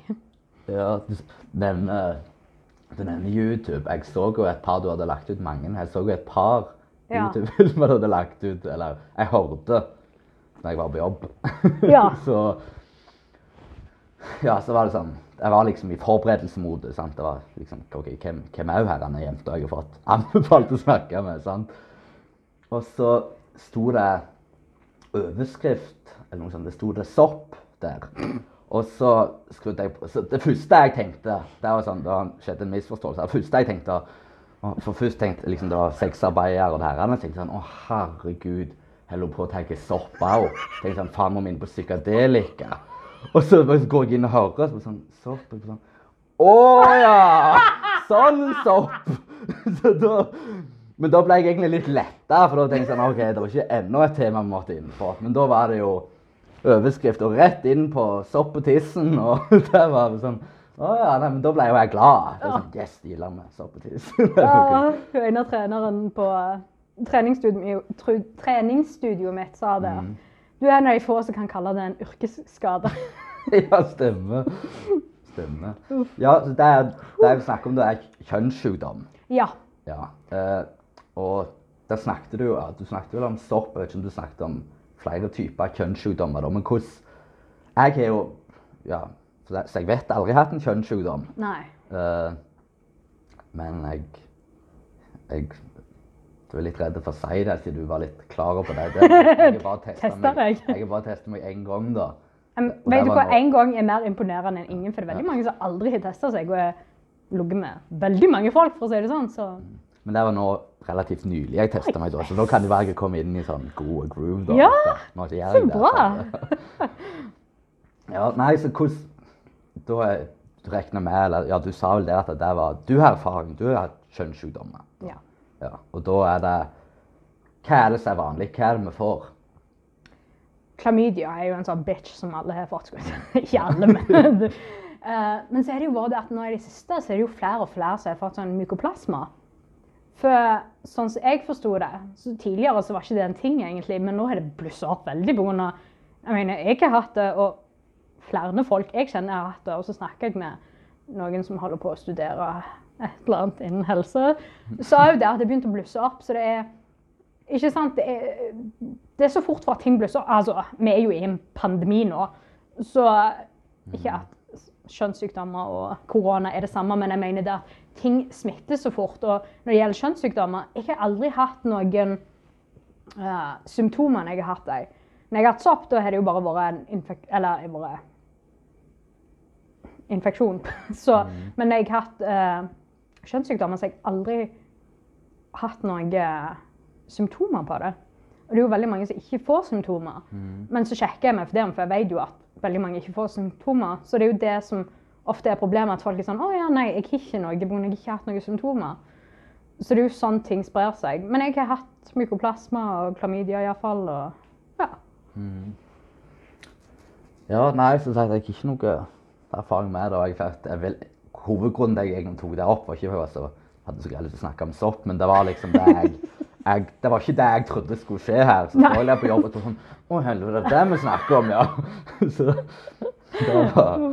Ja, du nevner, du nevner YouTube. Jeg så jo et par du hadde lagt ut mange. Jeg så jo et par Ja. YouTube-filmer du hadde lagt ut, eller jeg hørte når jeg var på jobb. Ja. så Ja, så var det sånn Jeg var liksom i forberedelsesmodus. Det var liksom OK, hvem, hvem er hun her denne jenta jeg har fått anbefalt å snakke med? sant? Og så sto det overskrift, eller noe sånt. Det sto det sopp der. Og så skrudde jeg på så Det første jeg tenkte Det var sånn, det skjedde en misforståelse. Det første jeg tenkte For først tenkte jeg liksom det var sexarbeidere og det her. Jeg tenkte sånn Å, herregud. Holder på å ta sopp òg? Tenkte sånn Faen, må vi inn på psykadelika? Og så går jeg inn og hører, så sånn Sopp? og Sånn, Å ja! Sånn sopp! Så da men da ble jeg egentlig litt letta, for da tenkte jeg sånn, ok, det var ikke enda et tema vi måtte inn på. Men da var det jo overskrift og rett inn på sopp og tissen, og det var sånn, å ja, nei, men da ble jo jeg glad. Det var sånn, yes, de la meg sopp og tiss. Ja, hun ene treneren på eh, treningsstudio, treningsstudioet mitt sa det. Du er en av de få som kan kalle det en yrkesskade. ja, stemmer. Stemmer. Ja, så det, er- det jeg snakker om, det er kjønnssykdom. ja. Ja, eh, og der snakket du jo, du snakket vel om sopp, jeg vet ikke om du snakket om flere typer kjønnssykdommer da, men hvordan, jeg har jo, ja, så jeg vet aldri hatt en kjønnssykdom, Nei. Uh, men jeg, jeg, du er litt redd for å si det, siden du var litt klar på det. det jeg har bare testet meg, en gang da. Um, vet du hva, én en gang er mer imponerende enn ingen, for det er veldig mange som aldri har testa seg, og jeg ligget med veldig mange folk, for å si det sånn. Så Men det var nå relativt nylig jeg testet meg da, så nå kan det være jeg kommer inn i sånn god groove da. Ja, så det, bra. Ja, nei, så hvordan Da du regner med, eller ja, du sa vel det at det var Du har erfaring, du har kjønnssykdommer. ja. Ja, og da er det Hva er det som er vanlig? Hva er det vi får? Klamydia er jo en sånn bitch som alle har fått. Ikke alle, men Eh, Men så er det jo bare det at nå i det siste så er det jo flere og flere som har fått sånn mykoplasma. For sånn som jeg forsto det, så tidligere så var ikke det en ting egentlig, men nå har det blussa opp veldig av Jeg mener, jeg har hatt det, og flere folk jeg kjenner har hatt det, og så snakker jeg med noen som holder på å studere et eller annet innen helse, sa jo det at det begynte å blusse opp. Så det er ikke sant, det er, det er så fort for at ting blusser opp. Altså, vi er jo i en pandemi nå, så ikke at kjønnssykdommer og korona er det samme, men jeg mener det at ting smitter så fort. Og når det gjelder kjønnssykdommer Jeg har aldri hatt noen uh, symptomer når jeg har hatt dem. Når jeg har hatt sopp, da har det jo bare vært en infek eller, bare infeksjon. Så, mm. Men når jeg har hatt uh, kjønnssykdommer, så har jeg aldri hatt noen symptomer på det. Og det er jo veldig mange som ikke får symptomer. Mm. Men så sjekker jeg meg for det, for jeg vet jo at veldig mange ikke får symptomer. Så det er jo det som ofte er problemet, at folk er sånn 'Å ja, nei, jeg har ikke noe jeg har ikke hatt noen symptomer'. Så det er jo sånn ting sprer seg. Men jeg har hatt mykoplasma og klamydia iallfall, og ja. Mm. Ja, nei, som sagt, jeg har ikke noe erfaring med det. og Jeg, jeg vil, hovedgrunnen til at jeg egentlig tok det opp, var ikke for at jeg hadde så lyst til å snakke om sopp, men det var liksom det jeg jeg, det var ikke det jeg trodde skulle skje her. Så står jeg på jobb og sånn Å, helvete, det er det vi snakker om, ja. så det var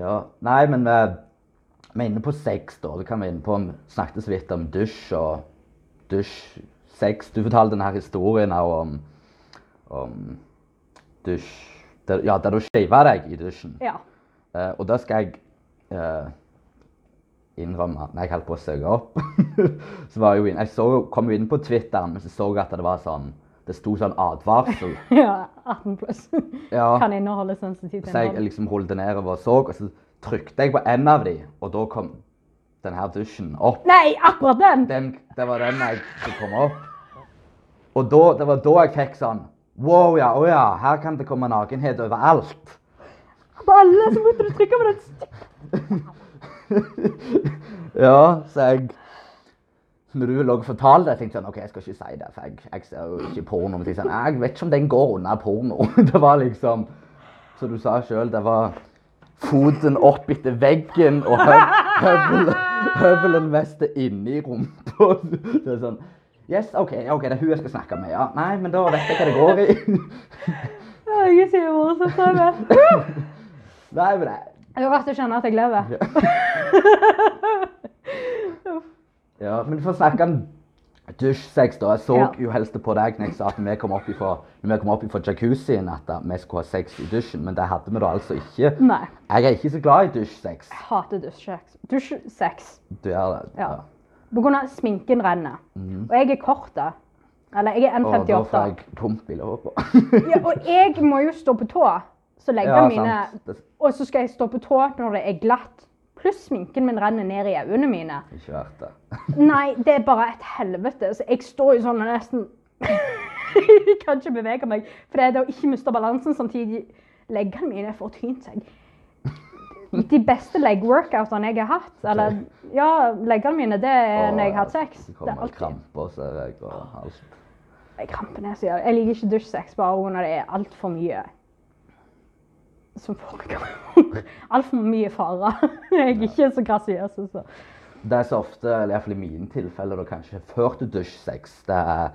Ja. Nei, men vi, vi er inne på sex, da. Det kan vi inne på. Vi snakket så vidt om dusj og dusj, sex. Du fortalte denne historien om, om dusj der, Ja, der du skeiva deg i dusjen. Ja. Uh, og da skal jeg uh, innrømme når jeg holdt på å søke opp. så var jeg, jo inn, jeg så, kom jo inn på Twitteren, men så så jeg at det var sånn det sto sånn advarsel. ja, 18 pluss. Ja. Kan inneholde sensitivt innhold. Så jeg liksom holdt det nedover og så, og så trykte jeg på en av de, og da kom denne dusjen opp. Nei, akkurat den! den det var den jeg kom opp. Og da, det var da jeg fikk sånn Wow, ja, å ja, her kan det komme nakenhet overalt. På alle så måtte du trykke på den ja, så jeg Når du lå og fortalte det, tenkte jeg sånn, OK, jeg skal ikke si det, for jeg, jeg ser jo ikke porno. Men sånn, jeg vet ikke om den går under porno. Det var liksom Som du sa sjøl, det var foten opp etter veggen og høvelen, høvelen mest inni rumpa. Det er sånn Yes, OK, ok, det er hun jeg skal snakke med. ja. Nei, men da vet jeg hva det går i. jeg bare så sånn. Nei, men det det er rart å kjenne at jeg lever. ja, men for å snakke om dusjsex, da. Jeg så ja. jo helst på deg når jeg sa at vi kom opp ifra, vi kom opp ifra jacuzzien, at vi skulle ha sex i dusjen. Men det hadde vi da altså ikke. Nei. Jeg er ikke så glad i dusjsex. Jeg hater dusjsex. Dusjsex. Du er det? Ja. ja. På grunn av sminken renner. Mm. Og jeg er kort. da. Eller jeg er 1,58. Da får jeg pump i låra. ja, og jeg må jo stå på tå. Så leggene mine Og så skal jeg stå på tå når det er glatt. Pluss sminken min renner ned i øynene mine. Ikke verdt det. Nei, det er bare et helvete. Så jeg står jo sånn og nesten Jeg kan ikke bevege meg. For det er det å ikke miste balansen samtidig. Leggene mine for tynt seg. De beste leg-workoutene jeg har hatt, eller ja, leggene mine, det er når jeg har hatt sex. Det kommer kramper, ser jeg, og alt. Krampene, sier jeg. Jeg liker ikke dusjsex bare når det er altfor mye som foregår. Altfor mye farer. Jeg er ikke så grasiøs. Altså. Det er så ofte, eller iallfall i mine tilfeller, da kanskje før til dusjsex, det er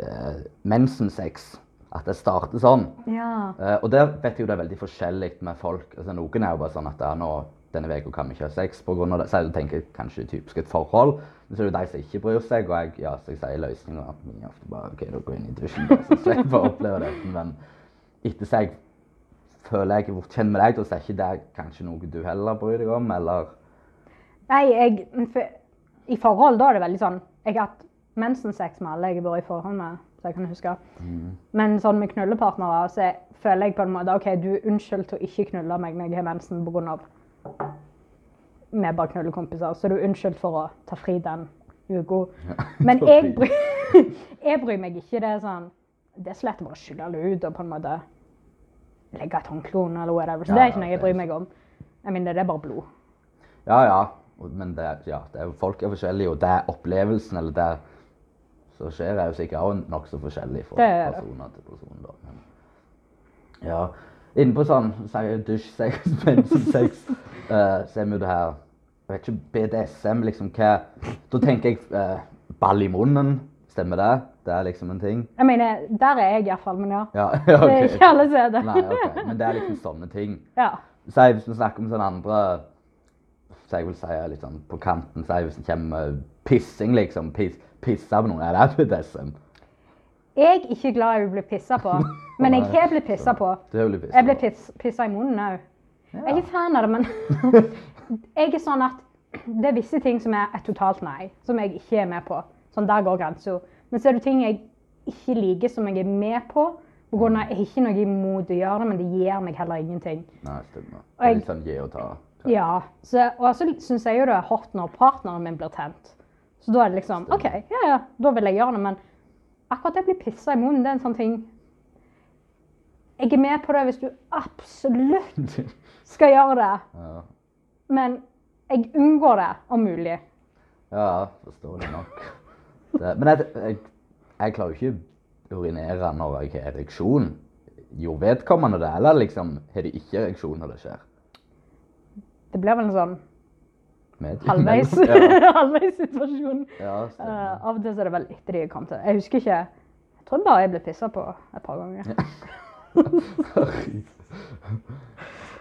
eh, mensensex. At det starter sånn. Ja. Eh, og der vet jeg jo det er veldig forskjellig med folk. Altså, noen er jo bare sånn at nå, denne uka kan vi ikke ha sex pga. det. Så jeg tenker kanskje typisk et forhold. Men så er det jo de som ikke bryr seg, og jeg, ja, så jeg sier løsninga ofte bare OK, da går jeg inn i dusjen, så slipper jeg å oppleve det. Men etter seg føler jeg er kjent med deg, så er ikke det kanskje noe du heller bryr deg om, eller? Nei, jeg, for, i forhold da er det veldig sånn Jeg har hatt mensensex med alle jeg har vært i forhold med, så jeg kan huske. Mm. Men sånn med knullepartnere så føler jeg på en måte OK, du er unnskyldt til å ikke knulle meg når jeg har mensen pga. vi bare knullekompiser, så du er unnskyldt for å ta fri den uka. Men jeg bryr, jeg bryr meg ikke. Det er sånn Det er så lett å bare skylle ut og på en måte legge et håndkle eller whatever. Så ja, det er ikke noe jeg bryr meg om. Jeg mener, det er bare blod. Ja, ja. Men det, ja, det er, folk er forskjellige, og det er opplevelsen eller det som skjer, er jo sikkert òg nokså forskjellig fra personer til personer. Men, ja. Inne på sånn dusjsex, bensinsex, uh, så er vi jo det her jeg vet ikke, BDSM, liksom hva Da tenker jeg uh, ball i munnen. Stemmer det? Det er liksom en ting? Jeg mener, der er jeg iallfall, men ja. Ja, Det er ikke alle som er det. Nei, ok. Men det er liksom sånne ting. Ja. Si hvis vi snakker om sånne andre Så jeg vil si er litt sånn på kanten, så hvis det kommer pissing, liksom. Piss, pisse på noen. Er det BDSM? Jeg er ikke glad i å bli pissa på, men jeg har blitt pissa på. Pissa Jeg ble på. piss, pissa i munnen òg. Jeg er ikke fan av det, men jeg er sånn at det er visse ting som er et totalt nei, som jeg ikke er med på. Sånn, Der går grensa. Men så er det ting jeg ikke liker, som jeg er med på. På grunn av, jeg har ikke noe imot å gjøre det, men det gir meg heller ingenting. Nei, stemmer. Det er litt sånn gi og ta. Ja, så, Og så syns jeg jo det er hot når partneren min blir tent. Så da er det liksom OK, ja, ja, da vil jeg gjøre det. Men akkurat det å bli pissa i munnen, det er en sånn ting Jeg er med på det hvis du absolutt skal gjøre det, Ja. men jeg unngår det om mulig. Ja, forståelig nok. Det, men jeg, jeg, jeg klarer jo ikke å urinere når jeg har ereksjon. Gjorde vedkommende det, eller liksom har de ikke ereksjon når det skjer? Det blir vel en sånn Med- halvveis ja, halvveis situasjon. ja, uh, av og til er det vel etter de kom til. Jeg husker ikke. Jeg tror bare jeg ble pissa på et par ganger.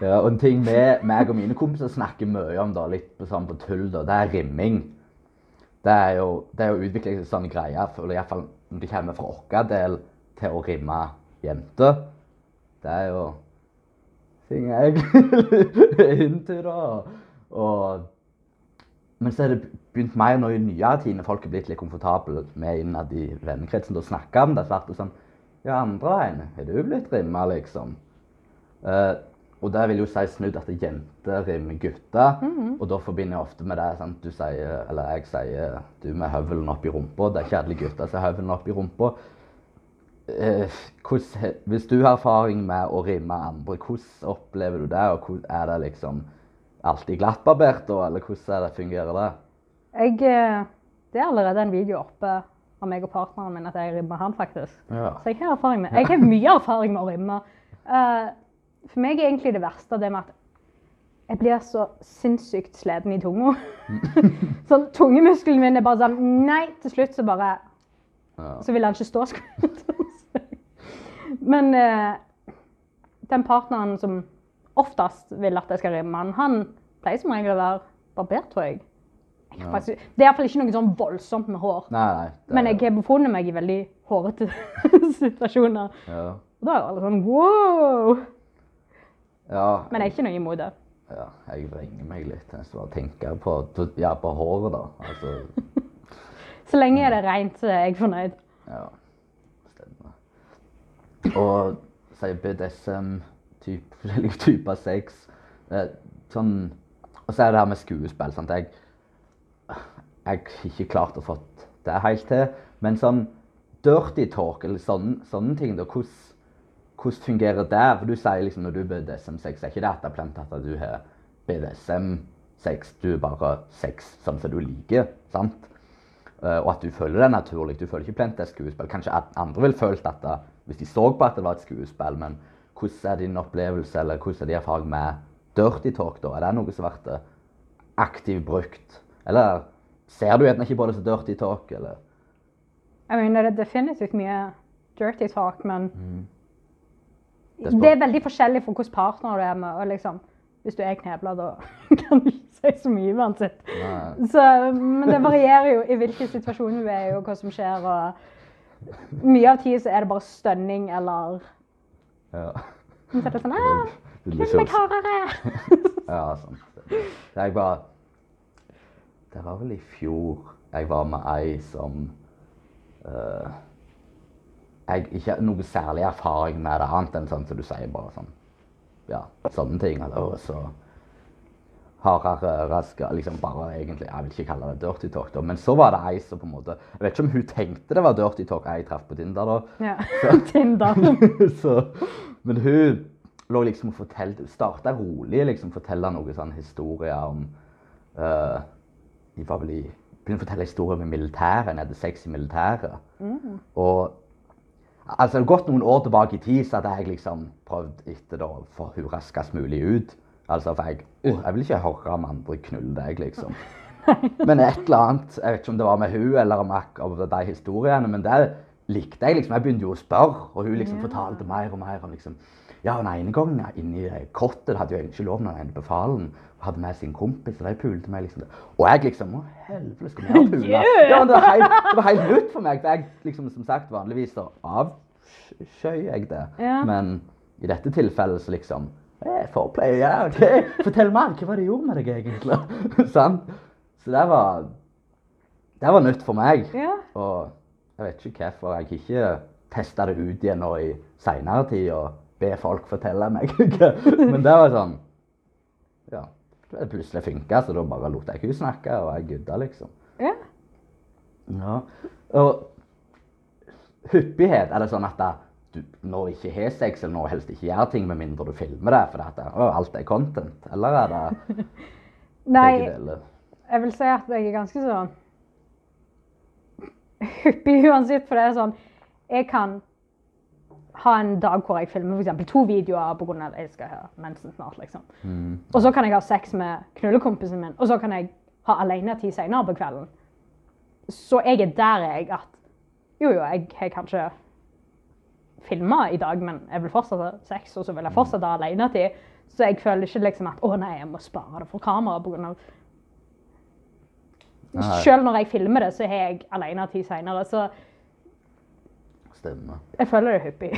ja, og en ting med meg og mine kompiser snakker mye om, da, litt på, sånn på tull, da, det er rimming. Det er jo, det er jo utviklet en sånn greie, for iallfall når det kommer fra vår del til å rimme jenter. Det er jo ting jeg er into, da. Og, men så er det begynt mer nå i nyere tid, når folk er blitt litt komfortable med innad i vennekretsen, til å snakke om det. Så det sånn Ja, andre veien, har du blitt rimma, liksom? Eh, og det vil jo si snudd at jenter rimmer gutter. Og da forbinder jeg ofte med det sant? du sier, eller jeg sier du med høvelen opp i rumpa. Det er ikke alle gutter som har høvelen opp i rumpa. Eh, hos, hvis du har erfaring med å rimme andre, hvordan opplever du det? Og hvordan er det liksom alltid glattbarbert da, eller hvordan er det fungerer det? Jeg, eh, det er allerede en video oppe av meg og partneren min at jeg rimmer han, faktisk. Ja. Så jeg har erfaring med Jeg har mye erfaring med å rimme. Eh, for meg er egentlig det verste det med at jeg blir så sinnssykt sliten i tunga. sånn, Tungemuskelen min er bare sånn Nei, til slutt så bare Ja. Så vil han ikke stå. si. Men eh, den partneren som oftest vil at jeg skal rimme han, han pleier som regel å være barbert, tror jeg. jeg Ja. faktisk, det er iallfall ikke noe sånn voldsomt med hår. Nei, nei. Men jeg har befunnet meg i veldig hårete situasjoner. ja. Og da er alle sånn wow! Ja. Men jeg er ikke noe imot det. Ja, jeg vrenger meg litt. Jeg bare tenker på, ja, på håret, da. Altså, Så lenge er det rent, så er jeg fornøyd. ja. Stemmer. Og sier BDSM, typ, forskjellige typer sex. Eh, sånn, og så er det her med skuespill. Sant? Jeg har ikke klart å få det helt til. Men sånn dirty talk eller sånne, sånne ting, da, hvordan, hvordan fungerer det? For du sier liksom når du er BDSM-sex, er ikke det er at du har BDSM-sex, du er bare sex sånn som du liker, sant? Eh, og at du føler det naturlig. Du føler ikke plent det er skuespill. Kanskje andre ville følt dette hvis de så på at det var et skuespill, men hvordan er din opplevelse, eller hvordan er din erfaring med dirty talk, da? Er det noe som vært eh, aktivt brukt? Eller ser du gjerne ikke på det som dirty talk, eller? Jeg mener, det er definitivt mye dirty talk, men Det er det er veldig forskjellig for hvilken partner du er med. og liksom, Hvis du er knebla, da kan du ikke si så mye uansett. Så, men det varierer jo i hvilken situasjon du er i, og hva som skjer. og Mye av tida så er det bare stønning eller Ja. Så er det sånn ah, Det Klem meg sånn- hardere! Ja, sant. Jeg var Det var vel i fjor jeg var med ei som eh, Jeg ikke har noe særlig erfaring med det, annet enn sånn som du sier, bare sånn Ja, sånne ting. Eller så hardere, raskere Liksom bare egentlig Jeg vil ikke kalle det dirty talk, da. Men så var det ei som på en måte Jeg vet ikke om hun tenkte det var dirty talk jeg traff på Tinder, da. Ja. Tinder. så, men hun lå liksom og fortalte Starta rolig, liksom fortelle noe sånn historie om uh, var vel i Begynte å fortelle historier med militæret. nede hadde sex i militæret. Og altså, gått noen år tilbake i tid, så hadde jeg liksom prøvd etter å få hun raskest mulig ut. Altså, for jeg, jeg vil ikke høre om andre knulle deg, liksom. Men et eller annet, jeg vet ikke om det var med hun eller om om de historiene, men det likte jeg liksom. Jeg begynte jo å spørre, og hun liksom Ja. fortalte mer og mer om liksom Ja, den ene gangen inni kottet hadde jo ikke lov når den befalen hadde med sin kompis, og de pulte meg liksom. Og jeg liksom Å, helvete, skal vi ha pule? Yeah! Ja, det var, helt, det var helt nytt for meg. For jeg liksom, som sagt, vanligvis så avskjøy jeg det. Ja. Men i dette tilfellet så liksom Foreplay, ja, OK. Fortell meg, Hva var det gjorde med deg egentlig? Sant? Så det var Det var nytt for meg. Ja. Og jeg vet ikke hvorfor jeg ikke testa det ut igjen nå i seinere tid og be folk fortelle meg. Men det var sånn Ja. Det plutselig funka, så da bare lot jeg henne snakke, og jeg gudda, liksom. ja. Ja. Og hyppighet, er det sånn at du nå ikke har sex, eller nå helst ikke gjør ting med mindre du filmer det, for at å, alt er content? Eller er det begge Nei, jeg vil si at jeg er ganske så hyppig uansett, for det er sånn Jeg kan ha en dag hvor jeg filmer eksempel to videoer pga. at jeg skal ha mensen snart. liksom. Mm. Og så kan jeg ha sex med knullekompisen min, og så kan jeg ha alenetid senere på kvelden. Så jeg er der jeg at Jo, jo, jeg har kanskje filma i dag, men jeg vil fortsatt ha sex, og så vil jeg fortsatt ha alenetid. Så jeg føler ikke liksom at å nei, jeg må spare det for kamera pga. Selv når jeg filmer det, så har jeg alenetid senere. Så Stemmer. jeg føler det er hyppig.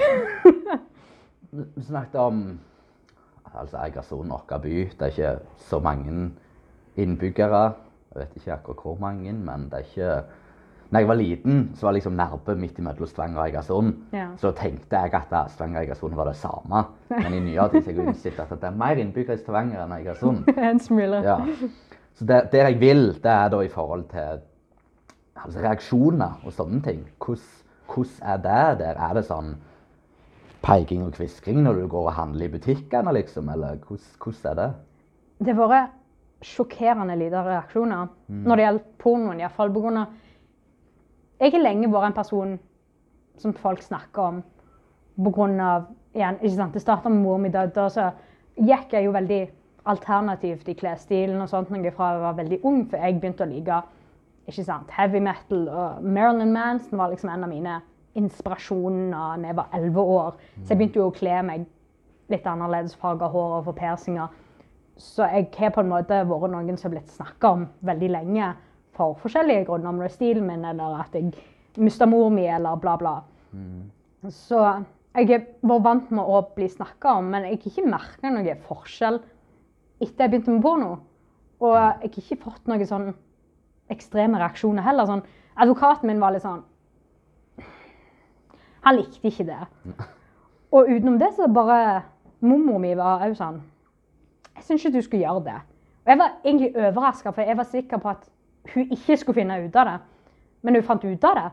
Vi snakket om altså Egersund, vår by. Det er ikke så mange innbyggere. Jeg vet ikke akkurat hvor mange, men det er ikke Når jeg var liten, så var liksom Nærbø midt imellom Stavanger og Egersund. Ja. Så tenkte jeg at Stavanger og Egersund var det samme. Men i nyere tid har jeg innsett at det er mer innbyggere i Stavanger enn Egersund. en smule. Ja. Så det, det jeg vil, det er da i forhold til altså reaksjoner og sånne ting. Hvordan, er det der? Er det sånn peking og kvisking når du går og handler i butikkene, liksom? Eller hvordan, er det? Det har vært sjokkerende lite reaksjoner når det gjelder pornoen. i hvert fall på grunn av Jeg har lenge vært en person som folk snakker om pga. igjen, ikke sant, Det starta med mor mi døde, og så gikk jeg jo veldig alternativt i klesstilen og sånt noe fra jeg var veldig ung, for jeg begynte å like ikke sant, heavy metal. Og Marilyn Manson var liksom en av mine inspirasjoner da jeg var elleve år. Så jeg begynte jo å kle meg litt annerledes, farga hår og få persinger. Så jeg har på en måte vært noen som har blitt snakka om veldig lenge for forskjellige grunner. Om det er stilen min, eller at jeg mista mor mi, eller bla, bla. Så jeg har vært vant med å bli snakka om, men jeg har ikke merka noen forskjell etter jeg begynte med porno. Og jeg har ikke fått noen sånn ekstreme reaksjoner heller. Sånn, advokaten min var litt sånn Han likte ikke det. Og utenom det så bare Mormor mi var òg sånn Jeg syns ikke du skulle gjøre det. Og jeg var egentlig overraska, for jeg var sikker på at hun ikke skulle finne ut av det. Men når hun fant ut av det,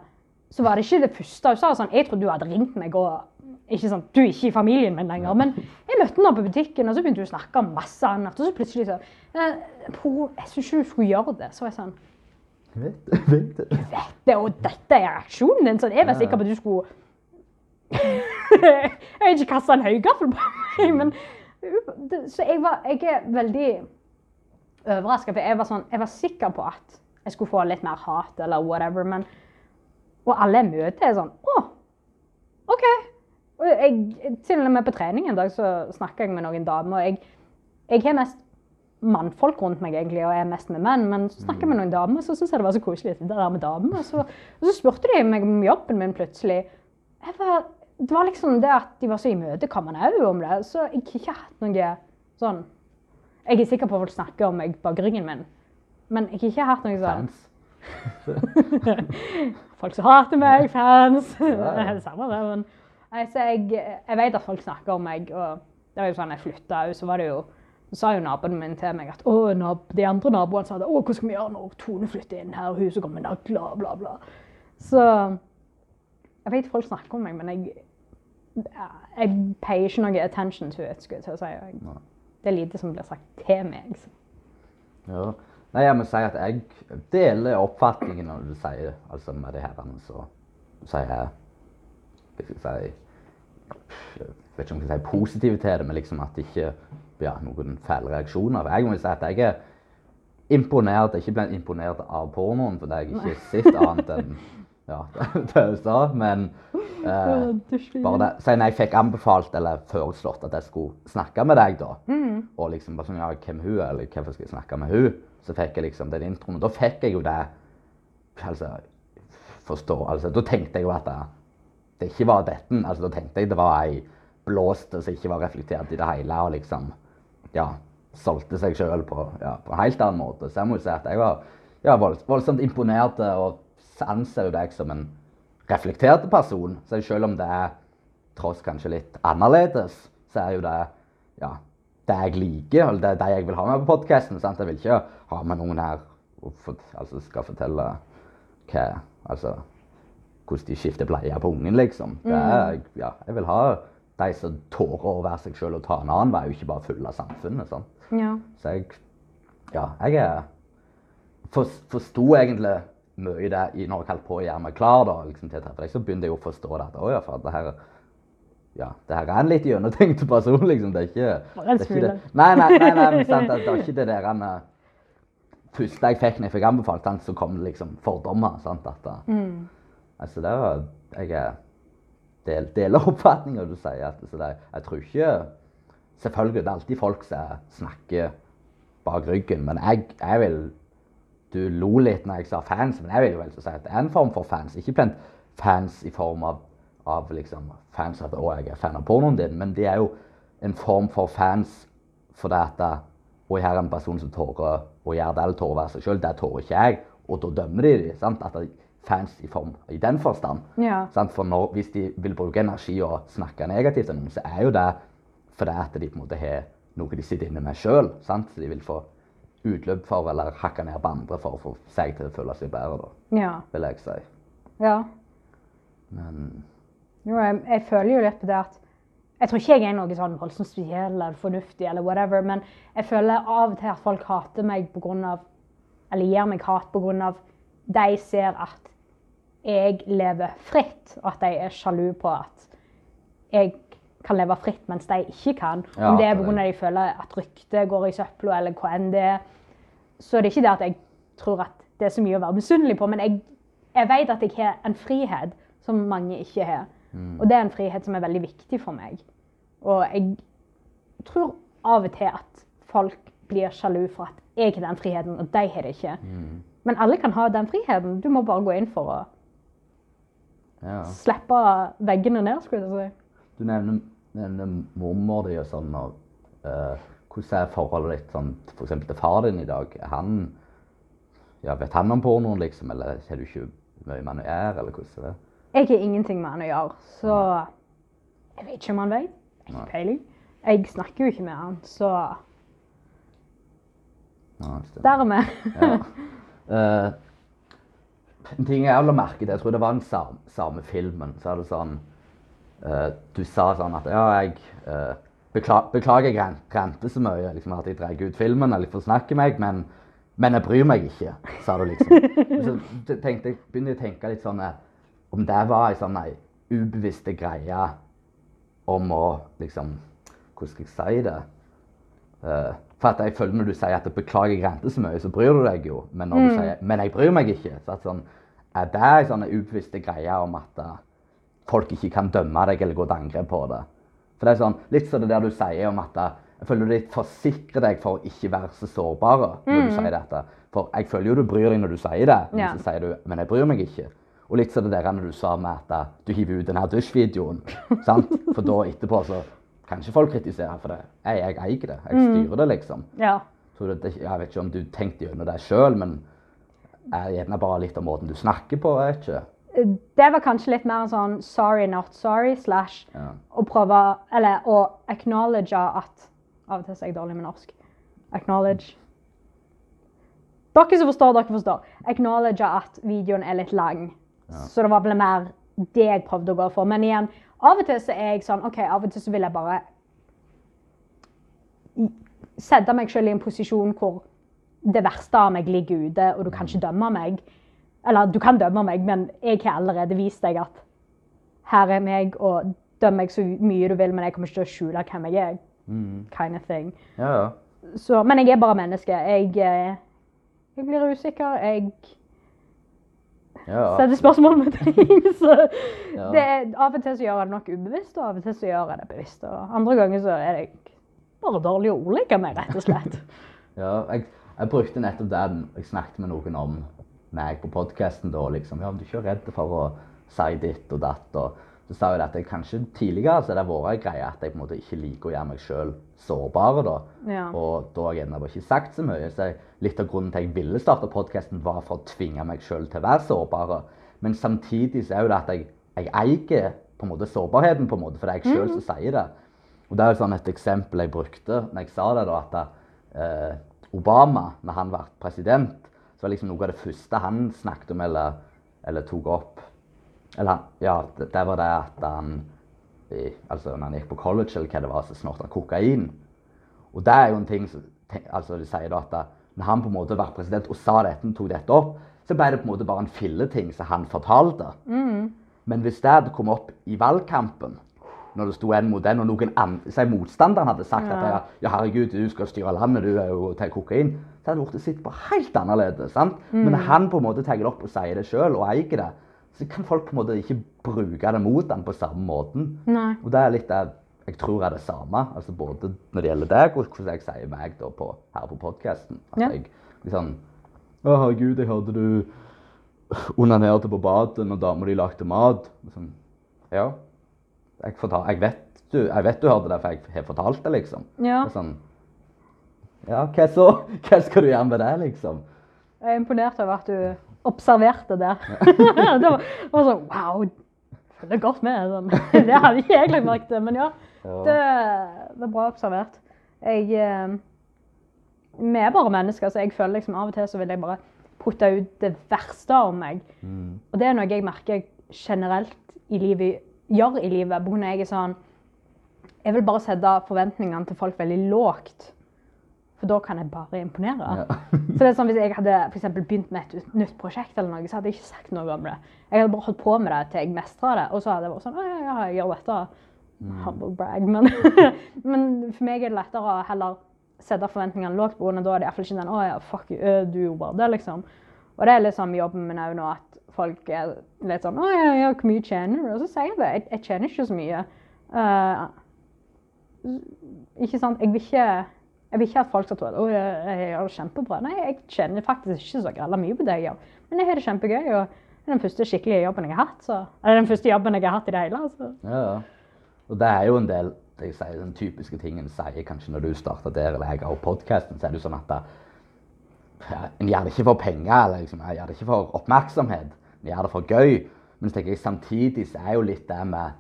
så var det ikke det første. Hun sa sånn Jeg trodde du hadde ringt meg og ikke sånn, Du er ikke i familien min lenger. Men jeg møtte henne på butikken, og så begynte hun å snakke om masse annet. Og så plutselig så eh, «Po, Jeg syns ikke hun skulle gjøre det. Så var jeg sånn Vet, vet du? Vet det, og dette er reaksjonen din. Sånn, jeg var sikker på at du skulle Jeg har ikke kasta en høygaffel på meg, men Så jeg, var, jeg er veldig overraska, for jeg var, sånn, jeg var sikker på at jeg skulle få litt mer hat eller whatever, men Og alle jeg møter, er sånn Å, OK. Og jeg, til og med på trening en dag så snakka jeg med noen damer, og jeg, jeg har mest mannfolk rundt meg, egentlig, og jeg er mest med menn. Men så snakket jeg med noen damer, så syntes jeg det var så koselig det der med damer. Og så, og så spurte de meg om jobben min plutselig. Var, det var liksom det at de var så imøtekommende òg om det. Så jeg har ikke hatt noe sånn Jeg er sikker på at folk snakker om meg bak ryggen min, men jeg har ikke hatt noe sånn Fans? Folk som hater meg, fans. Ja, Det er det samme, det. Men nei, så jeg, jeg vet at folk snakker om meg. Og det var jo sånn jeg flytta òg, så var det jo så sa jo naboen min til meg at de andre naboene sa det, å, hva skal vi gjøre når Tone flytter inn her, og huset kommer med nagler, bla, bla. Så jeg vet folk snakker om meg, men jeg, jeg payer ikke noe attention to it, skulle jeg til å si. Jeg, det er lite som blir sagt til meg. Så. Ja. Nei, jeg må si at jeg deler oppfatningen når du sier altså med det her, så sier jeg Hva skal jeg si jeg vet ikke om jeg kan si positive til det, men liksom at det ikke ja, noen fæle reaksjoner. Jeg må si at jeg er imponert, ikke ble imponert av pornoen, fordi jeg ikke har sett annet enn ja, det jeg sa, men eh, bare det. Så når jeg fikk anbefalt eller foreslått at jeg skulle snakke med deg, da, og liksom bare sånn, ja, hvem hun er, eller hvorfor skal jeg snakke med hun, så fikk jeg liksom den introen. Og da fikk jeg jo det altså, forstå, altså, Da tenkte jeg jo at det, det ikke var dette. altså Da tenkte jeg det var ei blåste som ikke var reflektert i det hele, og liksom ja, solgte seg sjøl på, ja, på en helt annen måte. Så jeg må jo si at jeg var ja, voldsomt imponert og anser jo deg som en reflektert person. Så selv om det er tross kanskje litt annerledes, så er jo det ja, det jeg liker, eller det det jeg vil ha med på podkasten. Jeg vil ikke ha med noen her og for, altså skal fortelle hva Altså hvordan de skifter bleie på ungen, liksom. Det er, ja, jeg vil ha de som tårer å være seg sjøl og ta en annen vei, og ikke bare følge samfunnet. sant? Ja. Så jeg Ja, jeg for, Forsto egentlig mye det i- når jeg holdt på å gjøre meg klar da, liksom, til å treffe deg. Så begynte jeg å forstå det. at å ja, for det her ja, det her er en litt gjennomtenkt person, liksom. Det er ikke, det er ikke det. Nei, nei, nei, nei men sant, det, det er ikke det der han, eh, første jeg fikk når jeg fikk anbefalt, sant, så kom det liksom fordommer. sant, at eh, Mm. Altså, der var Jeg del, deler oppfatninga du sier. at så det, Jeg tror ikke Selvfølgelig det er alltid folk som snakker bak ryggen, men jeg, jeg vil Du lo litt når jeg sa fans, men jeg vil jo vel si at det er en form for fans. Ikke blant fans i form av, av liksom fans at 'Å, jeg er fan av pornoen din', men de er jo en form for fans fordi at det- og her er en person som tårer å gjøre det eller tårer å være seg sjøl. Det tårer ikke jeg, og da dømmer de dem. At det fans i form i den forstand. Ja. For når, hvis de vil bruke energi og snakke negativt om noen, så er jo det fordi at de på en måte har noe de sitter inne med sjøl. Så de vil få utløp for eller hakke ned på andre for å få seg til å føle seg bedre, da, Ja. vil jeg si. ja. Men Jo, jeg, jeg føler jo litt på det at Jeg tror ikke jeg er noe sånn voldsomt spesiell eller fornuftig, eller whatever, men jeg føler av og til at folk hater meg på grunn av Eller gir meg hat på grunn av de ser at jeg lever fritt, og at de er sjalu på at jeg kan leve fritt, mens de ikke kan. Ja, Om det er pga. de føler at ryktet går i søpla, eller hva enn det er. Så det er ikke det at jeg tror at det er så mye å være misunnelig på, men jeg, jeg vet at jeg har en frihet som mange ikke har. Og det er en frihet som er veldig viktig for meg. Og jeg tror av og til at folk blir sjalu for at jeg har den friheten, og de har det ikke. Men alle kan ha den friheten. Du må bare gå inn for å ja. slippe veggene ned, skulle jeg si. Du nevner, nevner mormor di og sånn. og uh, Hvordan er forholdet ditt sånn, for til far din i dag? Han, ja, vet han om pornoen, liksom? Eller har du ikke mye med han å gjøre? Eller hvordan er det? Jeg har ingenting med han å gjøre, så jeg vet ikke om han vet. Jeg har ikke peiling. Jeg snakker jo ikke med han, så Nei, dermed. Ja. Eh, en ting jeg la merke til, jeg tror det var den samme, samme filmen, så er det sånn uh, Du sa sånn at ja, jeg uh, bekla, Beklager jeg rente så mye, liksom at jeg drar ut filmen eller forsnakker meg, men, men jeg bryr meg ikke, sa du liksom. så te- tenkte jeg, begynte jeg å tenke litt sånn eh, Om det var ei sånn ei ubevisste greie om å liksom Hvordan skal jeg si det? Uh, for at jeg føler Når du sier at 'beklager jeg rente så mye', så bryr du deg jo. Men når du sier 'men jeg bryr meg ikke', så at sånn, det en sånn ubevisste greie om at eh, folk ikke kan dømme deg eller gå til angrep på det? For det er sånn, Litt som det der du sier om at eh, jeg føler du litt forsikrer deg for å ikke være så sårbar når du sier dette. For jeg føler jo du bryr deg når du sier det, men Ja. så sier du 'men jeg bryr meg ikke'. Og litt som det der når du sa med at eh, du hiver ut denne dusjvideoen. sant? For da etterpå så kan ikke folk kritisere for det. Jeg, jeg eier det. Jeg styrer det, liksom. Ja. Så det, jeg vet ikke om du tenkte gjennom det sjøl, men er gjerne bare litt om måten du snakker på. Ikke. Det var kanskje litt mer en sånn sorry, not sorry, slash Ja. å prøve Eller å acknowledge at Av og til er jeg dårlig med norsk. Acknowledge. Dere som forstår, dere forstår. Acknowledge at videoen er litt lang. Så det var vel mer det jeg prøvde å gå for. Men igjen, av og til så er jeg sånn OK, av og til så vil jeg bare sette meg selv i en posisjon hvor det verste av meg ligger ute, og du kan ikke dømme meg. Eller du kan dømme meg, men jeg har allerede vist deg at her er meg, og døm meg så mye du vil, men jeg kommer ikke til å skjule hvem jeg er. Mm. kind of thing. Ja, ja. Så, men jeg er bare menneske. Jeg, eh, jeg blir usikker. Jeg ja. setter spørsmål med ting. Så det, er- av og til så gjør jeg det nok ubevisst, og av og til så gjør jeg det bevisst. Og andre ganger så er jeg bare dårlig å ordlegge meg, rett og slett. Ja, jeg, jeg brukte nettopp det jeg snakket med noen om meg på podkasten da. Liksom, ja, om du ikke er redd for å si ditt og datt. Og så sa jeg at jeg kanskje tidligere så har det vært en greie at jeg på en måte ikke liker å gjøre meg sjøl sårbare. da. Ja. Og da har jeg ennå ikke sagt så mye. Så jeg, litt av grunnen til at jeg ville starte podkasten, var for å tvinge meg sjøl til å være sårbar. Men samtidig så er jo det at jeg, jeg eier på en måte sårbarheten, på en måte, for det er jeg sjøl som sier det. Og det er jo sånn et eksempel jeg brukte når jeg sa det, da, at eh, Obama, når han ble president, så var liksom noe av det første han snakket om eller, eller tok opp Eller ja, det, det var det at han i, altså når han gikk på college, eller hva det var, så snorta han kokain. Og det er jo en ting som altså de sier da at når han på en måte var president og sa dette, tok dette opp, så ble det på en måte bare en filleting som han fortalte. Men hvis det hadde kommet opp i valgkampen, når det sto en mot en, og noen andre, si motstanderen hadde sagt at ja, ja, herregud, du skal styre landet, du er jo til kokain, så hadde det sett på helt annerledes. sant? Men når han på en måte tar det opp og sier det sjøl og eier det, så kan folk på en måte ikke bruke det mot han på samme måten. Nei. Og det er litt det jeg tror er det samme, altså både når det gjelder deg, og hvordan jeg sier meg da på, her på podkasten. At Ja. jeg liksom Å, herregud, jeg hørte du onanerte på badet når dama di lagde mat. Sånn, ja. Jeg, fortal, jeg, vet du, jeg vet du hørte det, for jeg har fortalt det, liksom. Ja. Det Sånn, ja, hva så? Hva skal du gjøre med det, liksom? Jeg er imponert over at du observerte det. det var, var sånn wow. Følger godt med. Sånn. Det hadde ikke jeg lagt merke til, men ja. Det, er bra observert. Jeg eh, Vi er bare mennesker, så jeg føler liksom av og til så vil jeg bare putte ut det verste av meg. Mm. Og det er noe jeg merker generelt i livet, gjør i livet. På grunn av jeg er sånn Jeg vil bare sette forventningene til folk veldig lågt. For da kan jeg bare imponere. Ja. Så det er sånn Hvis jeg hadde for begynt med et nytt prosjekt, eller noe, så hadde jeg ikke sagt noe om det. Jeg hadde bare holdt på med det til jeg mestra det. Og så hadde jeg vært sånn Å ja, ja, jeg gjør dette. Humble brag. Men, men for meg er det lettere å heller sette forventningene lågt, på grunn av da er det iallfall ikke den Å ja, fuck you, du gjorde bare det, liksom. Og det er sånn jobben min òg nå, at folk er litt sånn Å ja, ja, hvor mye tjener du? Og så sier jeg det. Jeg, jeg tjener ikke så mye. Uh, ikke sant? Jeg vil ikke, jeg vil ikke at folk skal tro at jeg, jeg gjør det kjempebra. Nei, jeg tjener faktisk ikke så grella mye på det jeg gjør. Men jeg har det kjempegøy. og det er den første skikkelige jobben jeg har hatt. Så, eller den første jobben jeg har hatt i det hele. Altså. Ja. Og det er jo en del jeg sier, den typiske tingen jeg sier kanskje når du starter der eller jeg har podkasten, så er det jo sånn at ja, en gjør det ikke for penger, eller liksom, jeg gjør det ikke for oppmerksomhet. Gjør det for gøy. Men så tenker jeg samtidig så er jo litt det med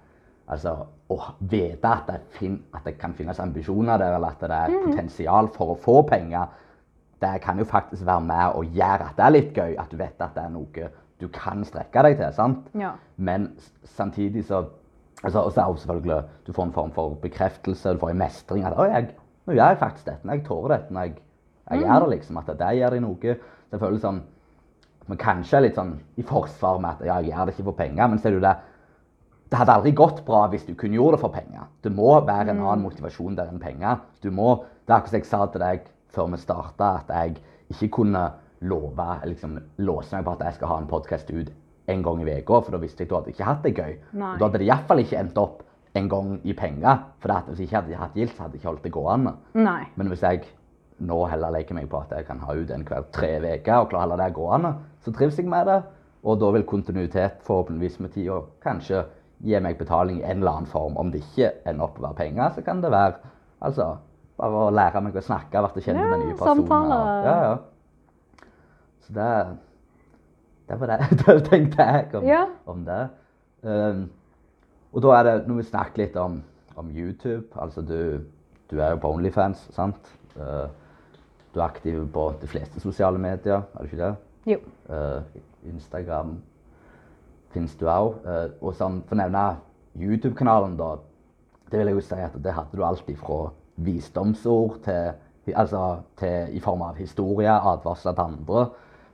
altså, å vite at det, fin, at det kan finnes ambisjoner der, eller at det er potensial for å få penger. Det kan jo faktisk være med å gjøre at det er litt gøy, at du vet at det er noe du kan strekke deg til. sant? Ja. Men samtidig så altså, Og så er det selvfølgelig du får en form for bekreftelse, du får en mestring. At jeg, nå gjør jeg faktisk dette. Jeg tårer dette. når Jeg, jeg gjør det, liksom. At det gjør deg noe. Det føles sånn Men kanskje litt sånn i forsvar med at ja, jeg gjør det ikke for penger. Men ser du det det hadde aldri gått bra hvis du kun gjorde det for penger. Det må være en annen motivasjon der enn penger. Du må, Det er akkurat som jeg sa til deg før vi starta, at jeg ikke kunne love, liksom, låse meg på at jeg skal ha en podkast ut en gang i uka, for da visste jeg at du hadde ikke hatt det gøy. Nei. Og da hadde det iallfall ikke endt opp en gang i penger. For hvis jeg ikke hadde hatt gildt, så hadde jeg ikke holdt det gående. Nei. Men hvis jeg nå heller leker meg på at jeg kan ha ut en hver tre uker og klare å holde det gående, så trives jeg med det. Og da vil kontinuitet forhåpentligvis med tida kanskje gi meg betaling i en eller annen form. Om det ikke ender opp å være penger, så kan det være altså, bare å lære meg å snakke, bli kjent med nye personer. Samtaler. Ja, ja. Så det, det var det, jeg tenkte jeg om, Ja. om det. Um, og da er det, når vi snakker litt om, om YouTube, altså du, du er jo på Onlyfans, sant? Uh, du er aktiv på de fleste sosiale medier, er du ikke det? Jo. Uh, Instagram finnes du òg. Uh, og sånn, for å nevne YouTube-kanalen, da, det vil jeg jo si at det hadde du alltid fra visdomsord til, altså, til i form av historier, advarsler til andre.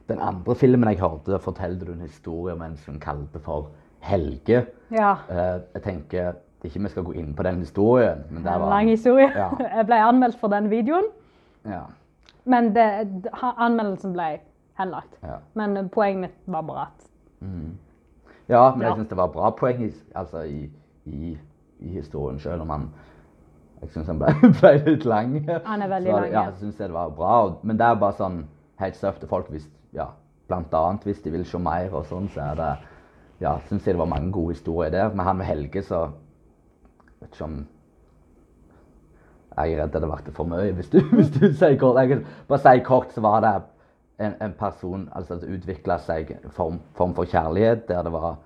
Den andre filmen jeg hørte, fortalte du en historie om en som kalte for Helge. Ja. Uh, jeg tenker Ikke vi skal gå inn på den historien, men det En lang historie. Ja. Jeg ble anmeldt for den videoen, Ja. Men det, anmeldelsen ble henlagt. Ja. Men eh, poenget mitt var bare at Ja, men Ja. jeg syns det var bra poeng i, altså i, i, i historien, selv om han Jeg syns han ble, ble litt lang. Han er veldig lang, Ja, ja. jeg synes det var bra. Men det er bare sånn helt søft til folk hvis ja, Blant annet hvis de vil se mer og sånn, så er det Ja, syns jeg det var mange gode historier der. Men han med Helge, så Vet ikke om Jeg er redd det ble for mye, hvis du, hvis du sier kort. Jeg bare si kort, så var det en, en person altså Det utvikla seg en form, form for kjærlighet der det var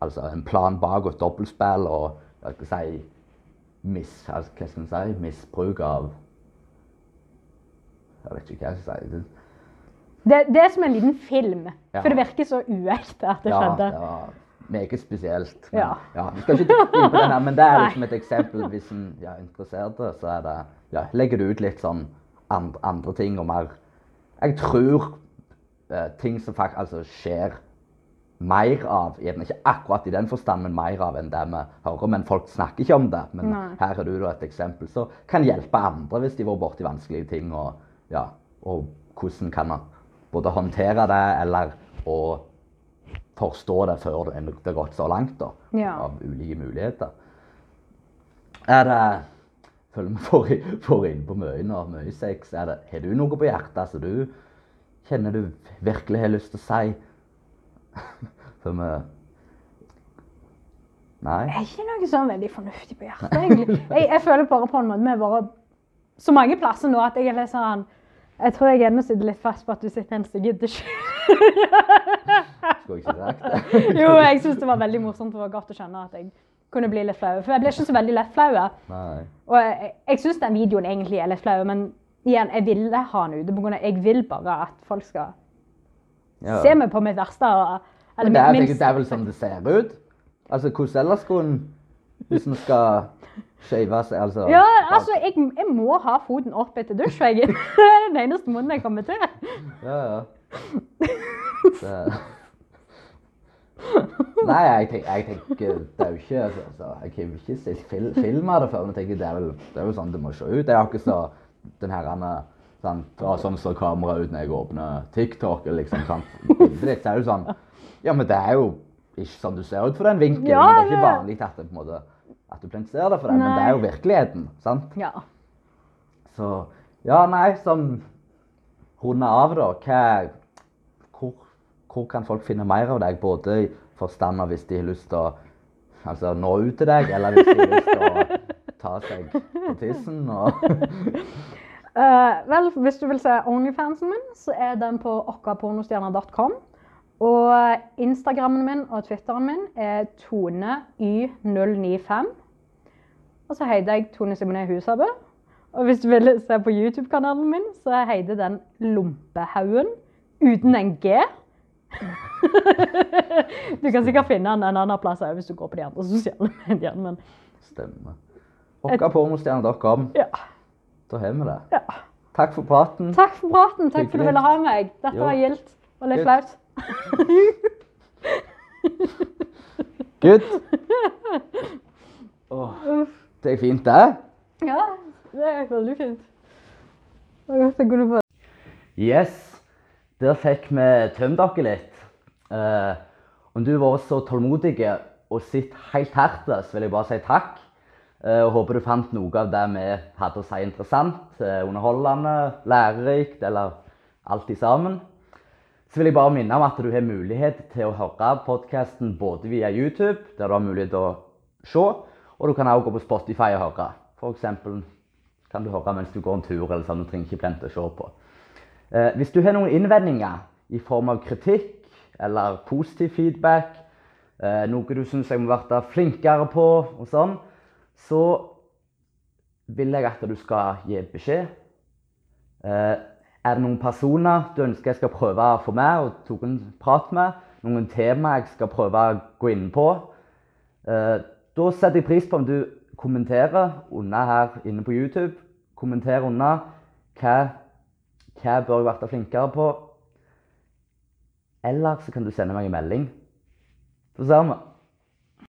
altså en plan bak og dobbeltspill og jeg skal si mis, altså, hva skal man si, misbruk av Jeg vet ikke hva jeg skal si. Det, det, det er som en liten film. Ja. For det virker så uekte at det ja, skjedde. det var meget spesielt. Men, Ja. ja. Vi skal ikke inn på den her, men det er liksom et eksempel. Hvis en ja, er interessert, så er det ja, legger du ut litt sånn andre, andre ting og mer Jeg tror eh, ting som faktisk altså, skjer mer av, gjerne ikke akkurat i den forstand, men mer av enn det vi hører. Men folk snakker ikke om det. Men Nei. her er du da et eksempel som kan hjelpe andre hvis de har vært borti vanskelige ting. Og, ja, og hvordan kan man både håndtere det eller å forstå det før det det har gått så langt. da, Ja. Av ulike muligheter. Er det Føler vi får, får innpå mye nå, mye sex. Er det, har du noe på hjertet som du kjenner du virkelig har lyst til å si? For vi Nei? Jeg er ikke noe sånn veldig fornuftig på hjertet, egentlig. Jeg, jeg føler bare på en måte vi har vært så mange plasser nå at jeg er litt sånn Jeg tror jeg ennå sitter litt fast på at du sitter en som gidder ikke. Skulle jeg ikke sagt det? Jo, jeg syns det var veldig morsomt og godt å skjønne at jeg kunne bli litt flau. For jeg ble ikke så veldig lett flau. Og jeg, jeg syns den videoen egentlig er litt flau, men igjen, jeg ville ha den ute. Jeg vil bare at folk skal Ja. se meg på mitt verste. Eller det er, minst, det er vel sånn det ser ut? Altså, hvordan ellers skulle en Hvis en skal skeive seg, altså Ja, altså, jeg, jeg må ha foten opp etter dusjveggen. Det er den eneste måten jeg kommer til. Ja, ja. Det... Nei, jeg, tenk, jeg tenker Det er jo ikke altså, Jeg har jo ikke sett fil, film av det før, men jeg tenker det er, vel, det er jo sånn det må se ut. Det er ikke så den her sånn, ja, Sånn kameraet ut når jeg åpner TikTok. eller liksom, sant? bildet ditt, er jo sånn Ja, men det er jo ikke sånn du ser ut fra den vinkelen. Ja, men det er ikke vanlig at, det, på en måte, at du planterer det for det, men det er jo virkeligheten. sant? Ja. Så ja, nei, sånn runde av, da. Hva, hvor kan folk finne mer av deg? Både i forstand av hvis de har lyst til å altså, nå ut til deg, eller hvis de har lyst til å ta seg på tissen og Uh, vel, hvis du vil se Onlyfansen min, så er den på okkapornostjerna.com. Og Instagrammen min og Twitteren min er ToneY095. Og så heter jeg Tone Simone Husabø. Og hvis du vil se på YouTube-kanalen min, så heter den Lompehaugen uten en G. du kan sikkert finne den en annen plass hvis du går på de andre sosiale mediene. Men Stemmer. Okkapornostjerner.com. ja. Da har vi det. ja. Takk for praten. Takk for praten. Takk for at du ville ha meg. Dette Jo. var gildt og litt flaut. Good. Oh, det er fint, det. Ja, det er veldig fint. Det er godt jeg kunne få Yes, der fikk vi tømt dere litt. Eh, om du har vært så tålmodig og sett helt hardt, så vil jeg bare si takk. Eh, og håper du fant noe av det vi hadde å si interessant, eh, underholdende, lærerikt, eller alt i sammen. Så vil jeg bare minne om at du har mulighet til å høre podkasten både via YouTube, der du har mulighet til å se, og du kan også gå på Spotify og høre. For eksempel kan du høre mens du går en tur, eller sånn, du trenger ikke plente å se på. Eh, hvis du har noen innvendinger i form av kritikk eller positiv feedback, eh, noe du syns jeg må være flinkere på, og sånn, så vil jeg at du skal gi beskjed. Eh, er det noen personer du ønsker jeg skal prøve å få med og tok en prat med? Noen tema jeg skal prøve å gå inn på? Da setter jeg pris på om du kommenterer under her inne på YouTube. Kommenter under hva, hva bør jeg være flinkere på. Eller så kan du sende meg en melding. Så ser vi.